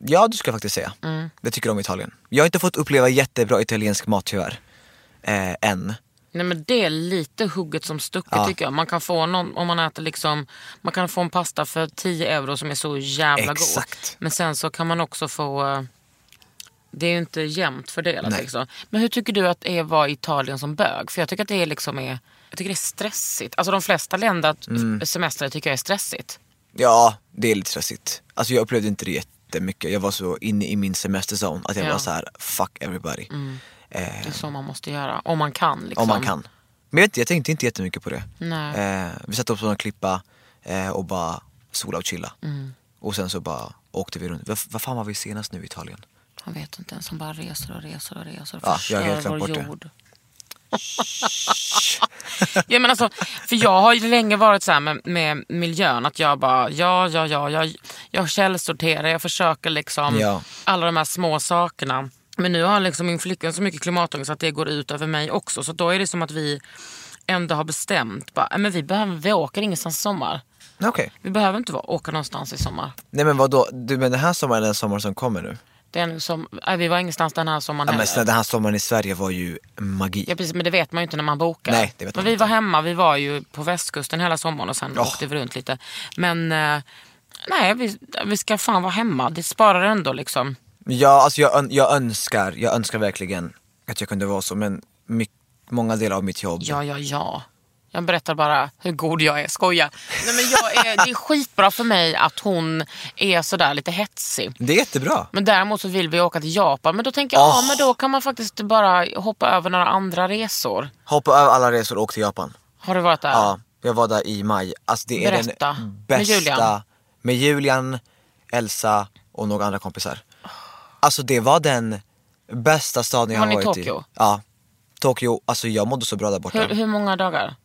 Ja, det ska faktiskt säga. Mm. Jag tycker om Italien. Jag har inte fått uppleva jättebra italiensk mat tyvärr. Eh, än. Nej men det är lite hugget som stucket Ja. tycker jag. Man kan få någon, om man äter liksom, man kan få en pasta för 10 euro som är så jävla Exakt. god. Men sen så kan man också få, eh, det är ju inte jämnt fördelat Nej. liksom. Men hur tycker du att det är att vara i Italien som bög? För jag tycker att det är liksom är, jag tycker det är stressigt. Alltså de flesta länder, Mm. semestrar tycker jag är stressigt. Ja, det är lite stressigt. Alltså jag upplevde inte det jättemycket. Jag var så inne i min semesterzone att jag Ja. var så här: fuck everybody. Det är så man måste göra. Om man kan. Liksom. Om man kan. Men jag, vet, jag tänkte inte jättemycket på det. Nej. Eh, vi satte upp på en klippa eh, och bara sola och chilla. Mm. Och sen så bara åkte vi runt. Vad, fan var vi senast nu i Italien? Han vet inte ens. Han bara reser och reser och reser och Ja, jag förstör vår jord. <laughs> ja, men alltså, för jag har ju länge varit så här med, med miljön att jag bara, ja, ja, ja, jag, jag källsorterar, jag försöker liksom Ja. alla de här små sakerna. Men nu har liksom min flickvän så mycket klimatångest att det går ut över mig också. Så då är det som att vi ändå har bestämt, bara, "Nej, men vi, behöver, vi åker ingenstans i sommar. Okej. Vi behöver inte åka någonstans i sommar. Nej men vadå, du men den här sommaren är den sommar som kommer nu? Är som, nej, vi var ingenstans den här sommaren Ja, men heller. den här sommaren i Sverige var ju magi. Ja precis men det vet man ju inte när man bokar. Nej, det vet men man vi inte. var hemma, vi var ju på västkusten hela sommaren och sen Åh. åkte vi runt lite. Men eh, nej vi, vi ska fan vara hemma, det sparar ändå liksom. Ja, alltså jag, jag önskar, jag önskar verkligen att jag kunde vara så men my- många delar av mitt jobb. Ja, ja, ja. Jag berättar bara hur god jag är, skoja. Nej, men jag är, det är skitbra för mig att hon är sådär lite hetsig. Det är jättebra. Men däremot så vill vi åka till Japan. Men då tänker jag, Åh. ja men då kan man faktiskt bara hoppa över några andra resor. Hoppa över alla resor och åk till Japan. Har du varit där? Ja, jag var där i maj. Alltså det är Berätta. den Med bästa. Julian? Med Julian, Elsa och några andra kompisar. Alltså det var den bästa staden jag Var har ni i varit Tokyo? i. Ja. Tokyo, alltså jag mådde så bra där borta. Hur, hur många dagar?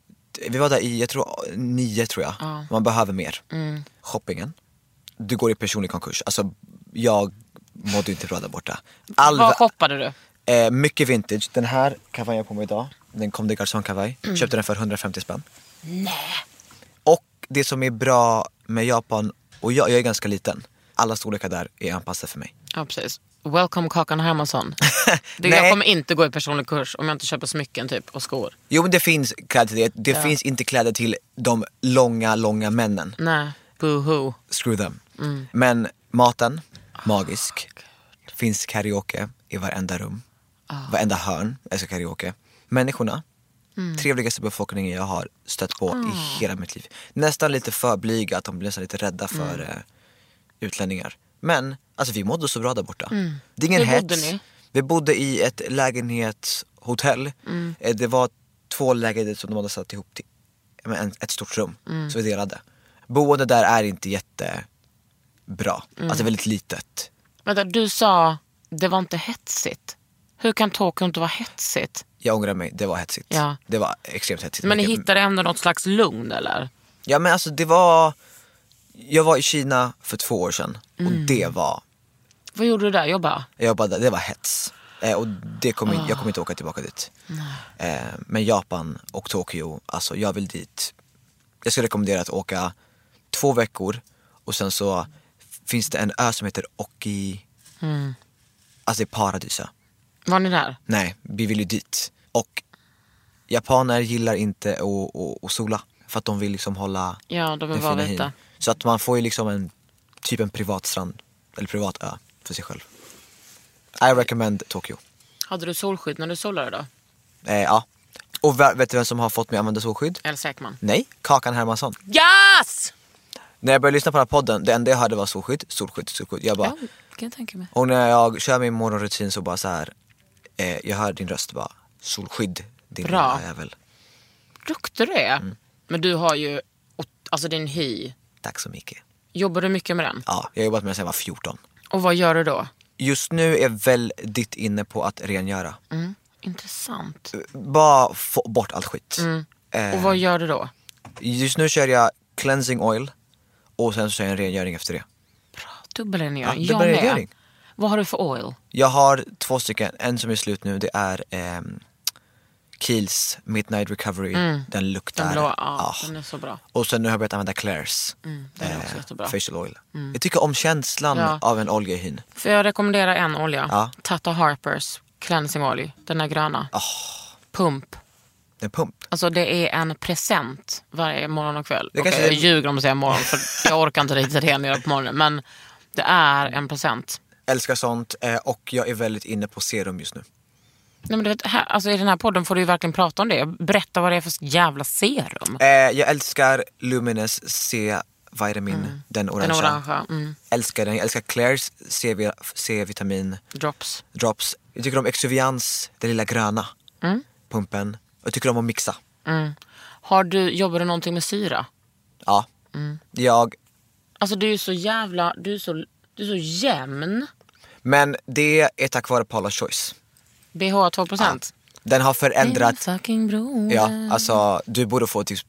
Vi var där i, jag tror, nio tror jag. Man behöver mer. Mm. Shoppingen. Du går i personlig konkurs. Alltså jag mådde inte bra där borta. All, Vad shoppade du? eh, mycket vintage. Den här kavajen jag på mig idag, den kom de Garçon kavaj. Mm. Köpte den för 150 spänn. Och det som är bra med Japan, och jag, jag är ganska liten, alla storlekar där är anpassade för mig. Ja precis. Welcome Kakan Hermansson. <laughs> Det, jag kommer inte gå i personlig kurs om jag inte köper smycken typ och skor. Jo men det finns kläder till det, det Ja. finns inte kläder till de långa, långa männen. Nej, boohoo. Screw them. Mm. Men maten, magisk. Finns karaoke i varenda rum. Ah. Varenda hörn, älskar karaoke. Människorna, Mm. trevligaste befolkningen jag har stött på Ah. i hela mitt liv. Nästan lite för blyga, att de blir nästan lite rädda för Mm. eh, utlänningar. Men alltså vi mådde så bra där borta. Det är ingen Hur hets. bodde ni? Vi bodde i ett lägenhetshotell. Mm. Eh, Det var två lägenheter som de hade satt ihop till en, ett stort rum. Mm. Så vi delade. Boende där är inte jättebra. Mm. Alltså väldigt litet. Vänta, du sa det var inte hetsigt. Hur kan Tokyo inte vara hetsigt? Jag ångrar mig, det var hetsigt. Ja. Det var extremt hetsigt. Men ni hittade ändå något slags lugn eller? Ja men alltså det var, jag var i Kina för två år sedan och Mm. det var, Vad gjorde du där? Jobba? jag jobbade, det var hets. Eh, och det kommer, in- jag kommer inte åka tillbaka dit. Eh, men Japan och Tokyo, alltså jag vill dit. Jag skulle rekommendera att åka två veckor och sen så finns det en ö som heter Oki, alltså det är paradisa. Var ni där? Nej, vi vill ju dit. Och japaner gillar inte att, att, att sola för att de vill liksom hålla Ja, de vill vara vita. Så att man får ju liksom en typ en privat strand, eller privat ö för sig själv. I recommend Tokyo. Hade du solskydd när du solade då? Eh, ja. Och vet du vem som har fått mig att använda solskydd? Elsa Ekman? Nej, Kakan Hermansson. Yes! När jag började lyssna på den här podden, det enda jag hörde var solskydd, solskydd, solskydd. Jag bara, Ja, kan jag tänka mig. och när jag kör min morgonrutin så bara så här. Eh, jag hör din röst bara, solskydd din Bra. lilla jävel. Duktig du är. Mm. Men du har ju, alltså din hy. Tack så mycket. Jobbar du mycket med den? Ja, jag har jobbat med den sedan jag var 14. Och vad gör du då? Just nu är jag väldigt inne på att rengöra. Mm. Intressant. Bara få bort allt skit. Eh, Och vad gör du då? Just nu kör jag cleansing oil och sen så kör jag en rengöring efter det. Dubbelrengöring? Ja, jag med. dubbelrengöring. Vad har du för oil? Jag har två stycken, en som är slut nu, det är ehm, Kiehl's Midnight Recovery. Den luktar. Den blå? Ja, ah. den är så bra. Och sen nu har jag börjat använda Claire's den är också jättebra. facial oil. Jag tycker om känslan Ja. av en olja i hyn. Får jag rekommendera en olja? Ja. Tata Harpers cleansing oil. Den är gröna. Pump. En pump. Alltså det är en present varje morgon och kväll. Det kanske jag är- ljuger om jag säger morgon för jag orkar inte riktigt rengöra på morgonen. Men det är en present. Älskar sånt eh, och jag är väldigt inne på serum just nu. Nej, men du vet, här, alltså I den här podden får du verkligen prata om det. Berätta vad det är för jävla serum. Eh, jag älskar Lumines C vitamin, den orangea. Den orangea. Mm. Älskar den. Jag älskar Clairs C- C-vitamin Drops. drops. Jag tycker om Exuvians, den lilla gröna Mm. pumpen. Jag tycker om att mixa. Har du, jobbar du någonting med syra? Ja. Mm. Jag, Alltså du är så jävla, du är så, du är så jämn. men det är tack vare Paula's Choice. BH 2%. Den har förändrat, ja alltså du borde få typ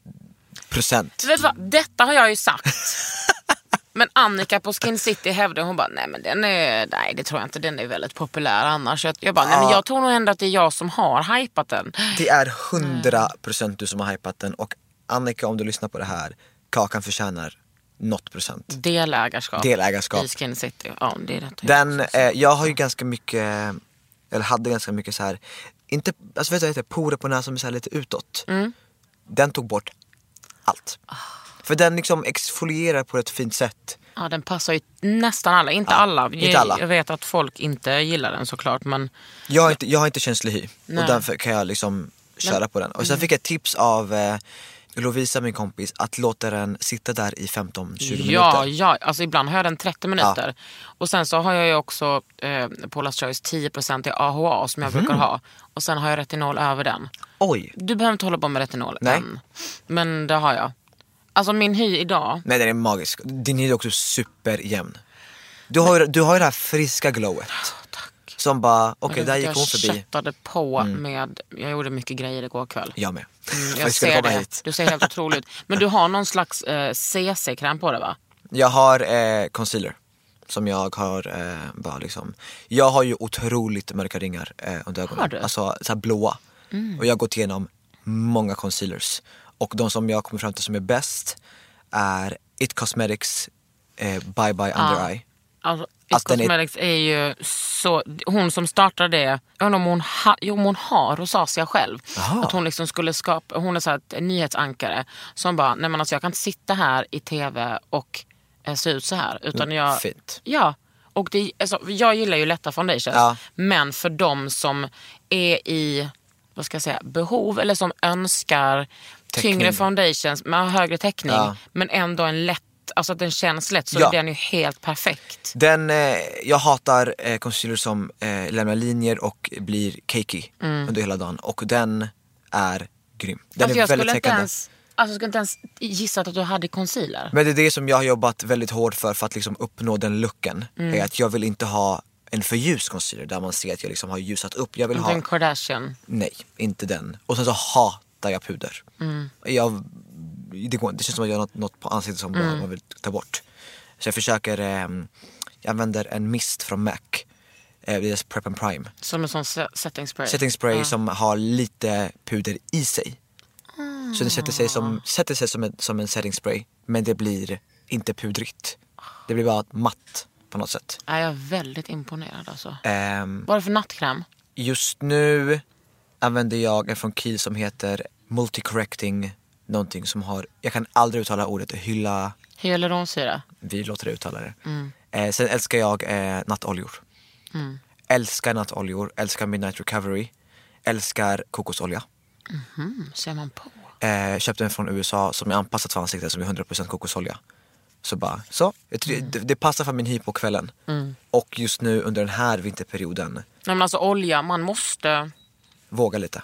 procent. Vet du vad? Detta har jag ju sagt. <laughs> Men Annika på Skin City hävdade, hon bara, nej men den är, nej det tror jag inte, den är väldigt populär annars. Jag, jag bara, nej men jag tror nog ändå att det är jag som har hypat den. Det är 100% du som har hypat den och Annika om du lyssnar på det här, Kakan förtjänar något procent. Delägarskap. Delägarskap. I Skin City. Ja, det är rätt. Den, eh, jag har ju ganska mycket, eller hade ganska mycket så här, inte, alltså vet du vad det heter, porer på näsan med så här lite utåt. Mm. Den tog bort allt. För den liksom exfolierar på ett fint sätt. Ja, den passar ju nästan alla, inte Ja, alla. inte Jag- alla. Jag vet att folk inte gillar den såklart men Jag har inte, jag har inte känslig hy Nej. och därför kan jag liksom köra på den. Och sen fick jag tips av eh, Lovisa min kompis att låta den sitta där i 15-20 ja, minuter. ja, alltså ibland har jag den 30 minuter. Och sen så har jag ju också eh, Paula's Choice 10% i AHA som jag Mhm. brukar ha. Och sen har jag retinol över den. Oj! Du behöver inte hålla på med retinol Nej. än. Men det har jag. Alltså min hy idag. Nej den är magisk. Din hy är också superjämn. Du har, ju- du har ju det här friska glowet. Som bara, okej Jag där gick jag hon förbi. Mm. köttade på med, jag gjorde mycket grejer igår kväll. Jag med. Mm, jag jag ser det. hit. Du ser helt otroligt. Men du har någon slags eh, CC-kräm på dig va? Jag har eh, concealer. Som jag har eh, bara liksom. Jag har ju otroligt mörka ringar eh, under ögonen. Har du? Mm. Alltså så blåa. Och jag har gått igenom många concealers. Och de som jag kommer fram till som är bäst är It Cosmetics eh, Bye Bye Under Eye. Alltså, It Alltså, är- är... ju så... Hon som startade det, jag undrar om hon, ha, jo, om hon har rosacea själv. Jaha. Att hon liksom skulle skapa, hon är så här ett nyhetsankare som bara, nej men alltså jag kan inte sitta här i tv och eh, se ut så här. Utan jag, Mm, fint. Ja. Och det, alltså, jag gillar ju lätta foundations. Ja. Men för de som är i vad ska jag säga, behov eller som önskar Täckning. tyngre foundations med högre täckning Ja. men ändå en lätt, alltså att den känns lätt så Ja. är den ju helt perfekt. Den, eh, jag hatar eh, concealer som eh, lämnar linjer och blir cakey under hela dagen. Och den är grym. Den alltså är väldigt täckande. alltså jag skulle inte ens gissat att du hade concealer. Men det är det som jag har jobbat väldigt hårt för, för att liksom uppnå den looken. Mm. Är att jag vill inte ha en för ljus concealer där man ser att jag liksom har ljusat upp. Jag vill Inte ha, en Kardashian. nej, inte den. Och sen så hatar jag puder. Mm. Jag, det, går, det känns som att jag har något, något på ansiktet som Mm. man vill ta bort. Så jag försöker, eh, jag använder en mist från MAC. Eh, deras Prep and Prime. Som en sån se- setting spray. Setting spray som har lite puder i sig. Så det sätter sig som, sätter sig som, en, som en setting spray men det blir inte pudrigt. Det blir bara matt på något sätt. Är jag väldigt imponerad alltså. Ehm, Vad är det för nattkräm? just nu använder jag en från Kiel som heter Multicorrecting någonting som har, jag kan aldrig uttala ordet hylla, Hyaluronsyra. vi låter det uttala det. Mm. Eh, sen älskar jag eh, nattoljor. Älskar nattoljor, älskar Midnight Recovery, älskar kokosolja. Mm, ser man på. Eh, köpte en från USA som är anpassad för ansiktet som är 100% kokosolja. Så bara, så. Tror det, det passar för min hy på kvällen. Och just nu under den här vinterperioden, Nej men alltså olja, man måste... våga lite.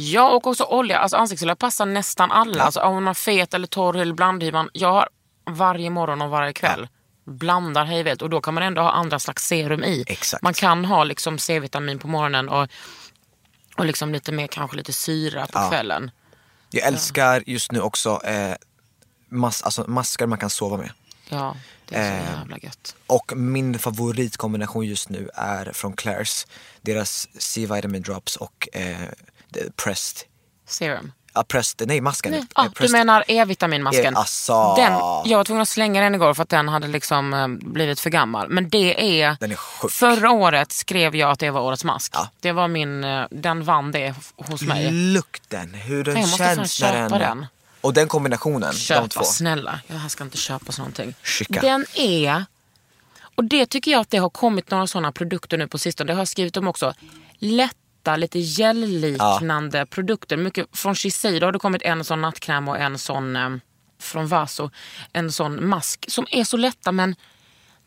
Ja och också olja, alltså ansiktsolja passar nästan alla. Alltså om man har fet eller torr eller blandhy. Man, jag har varje morgon och varje kväll blandar hejvilt och då kan man ändå ha andra slags serum i. Exakt. Man kan ha liksom C-vitamin på morgonen och, och liksom lite mer kanske lite syra på Ja. kvällen. Jag älskar just nu också eh, mas, alltså maskar man kan sova med. Ja, det är så Eh, jävla gött. Och min favoritkombination just nu är från Claire's. Deras C-vitamin drops och eh, pressed. Serum. Ja, pressed, nej masken. Nej, Eh, ah, du pressed. menar E-vitaminmasken? E- alltså. Den, jag var tvungen att slänga den igår för att den hade liksom eh, blivit för gammal. Men det är... Den är sjuk. Förra året skrev jag att det var årets mask. Ja. Det var min, eh, den vann det hos mig. Lukten, hur den Jag måste fan känns när den... den. Och den kombinationen, de Köpa, två. snälla. Jag ska inte köpa någonting. Skicka. Den är... Och det tycker jag att det har kommit några sådana produkter nu på sistone. Det har jag skrivit om också. Lätta, lite gelliknande produkter. Mycket, från Shiseido har det kommit en sån nattkräm och en sån... Eh, från Vaso en sån mask som är så lätta men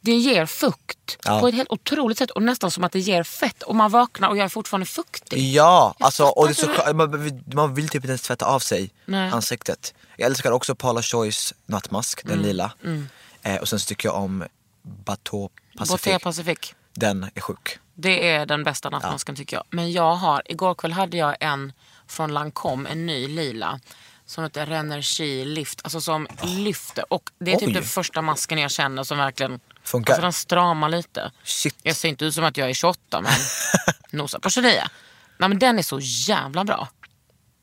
det ger fukt Ja. på ett helt otroligt sätt och nästan som att det ger fett och man vaknar och jag är fortfarande fuktig. Ja, alltså, och det så, man, vill- man vill typ inte ens tvätta av sig Nej. ansiktet. Jag älskar också Paula Choys nattmask, den Mm, lila. Eh, och sen så tycker jag om Bateau Pacific. Botea Pacific. Den är sjuk. Det är den bästa nattmasken tycker jag. Men jag har, igår kväll hade jag en från Lancome, en ny lila. Som heter Renergi Lift, alltså som lyfter. Och det är typ Oj. den första masken jag känner som verkligen Funkar. Alltså den stramar lite. Shit. Jag ser inte ut som att jag är 28 men <laughs> nosar på 29. Nej men den är så jävla bra.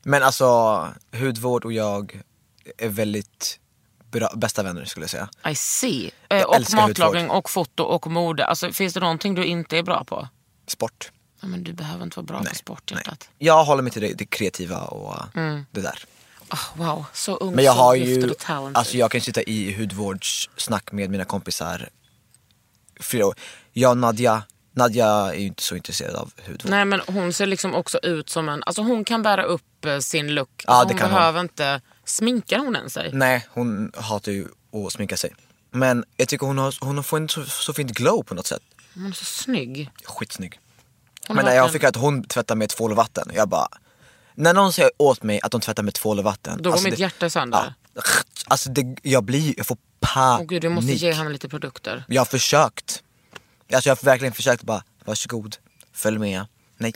Men alltså, hudvård och jag är väldigt bra, bästa vänner skulle jag säga. I see. Eh, Jag och matlagning hudvård. och foto och mode. Alltså, finns det någonting du inte är bra på? Sport. Ja, men du behöver inte vara bra på sport hjärtat. Jag håller mig till det, det kreativa och uh, det där. Ah, wow, så ung, Men jag har ju, alltså jag kan sitta i hudvårdssnack med mina kompisar flera år. Jag och Nadja, Nadja är ju inte så intresserad av hudvård. Nej men hon ser liksom också ut som en, alltså hon kan bära upp eh, sin look. Ja, alltså, hon kan hon. behöver inte, sminkar hon ens sig? Nej, hon hatar ju att sminka sig. Men jag tycker hon, har, hon får en så, så fint glow på något sätt. Hon är så snygg. Skitsnygg. Hon Men när jag fick att hon tvättar med tvål och vatten, jag bara När någon säger åt mig att de tvättar med tvål och vatten Då går alltså mitt det- hjärta sönder. Ja, alltså det, jag blir, jag får panik. Åh gud, du måste ge henne lite produkter. Jag har försökt. Alltså jag har verkligen försökt bara, varsågod, följ med. Nej.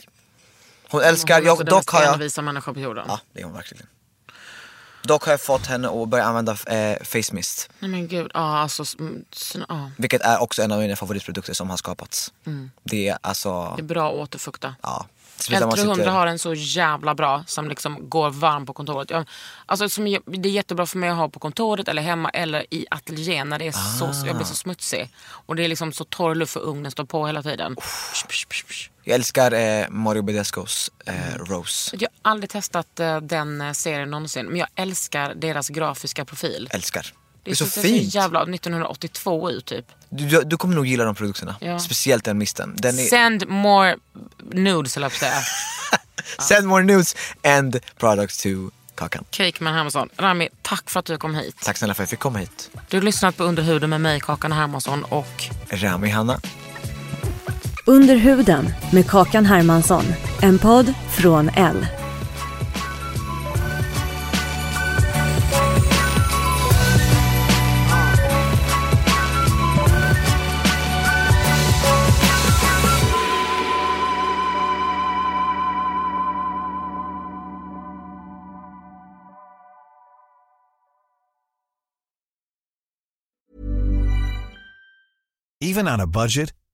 Hon älskar, Hon är jag, den dock mest har jag, envisa människan på jorden. ja det är hon verkligen. Dock har jag fått henne att börja använda eh, face mist. Nej men gud, ja alltså, mm, sn- ja. Vilket är också en av mina favoritprodukter som har skapats. Det är alltså, Mm. det är bra att återfukta. ja. Speciellt när man L300 sitter- har en så jävla bra som liksom går varm på kontoret. Jag, alltså, som, jag- det är jättebra för mig att ha på kontoret eller hemma eller i ateljén när det är så, jag blir så Ah. smutsig. Och det är liksom så torr luft för ugnen står på hela tiden. Psh, psh, psh, psh. Jag älskar eh, Mario Badescos eh, Rose. Jag har aldrig testat eh, den eh, serien någonsin men jag älskar deras grafiska profil. Älskar. Det är så ser fint. så jävla 1982 ut typ. Du, du, du kommer nog gilla de produkterna. Ja. Speciellt den misten. Den är, Send more nudes, eller jag på att säga. <laughs> Send more nudes and products to Kakan. Cakeman Hermansson. Rami, tack för att du kom hit. Tack snälla för att jag fick komma hit. Du har lyssnat på Under huden med mig, Kakan Hermansson och Rami Hanna. Under huden med Kakan Hermansson. En podd från L. Even on a budget,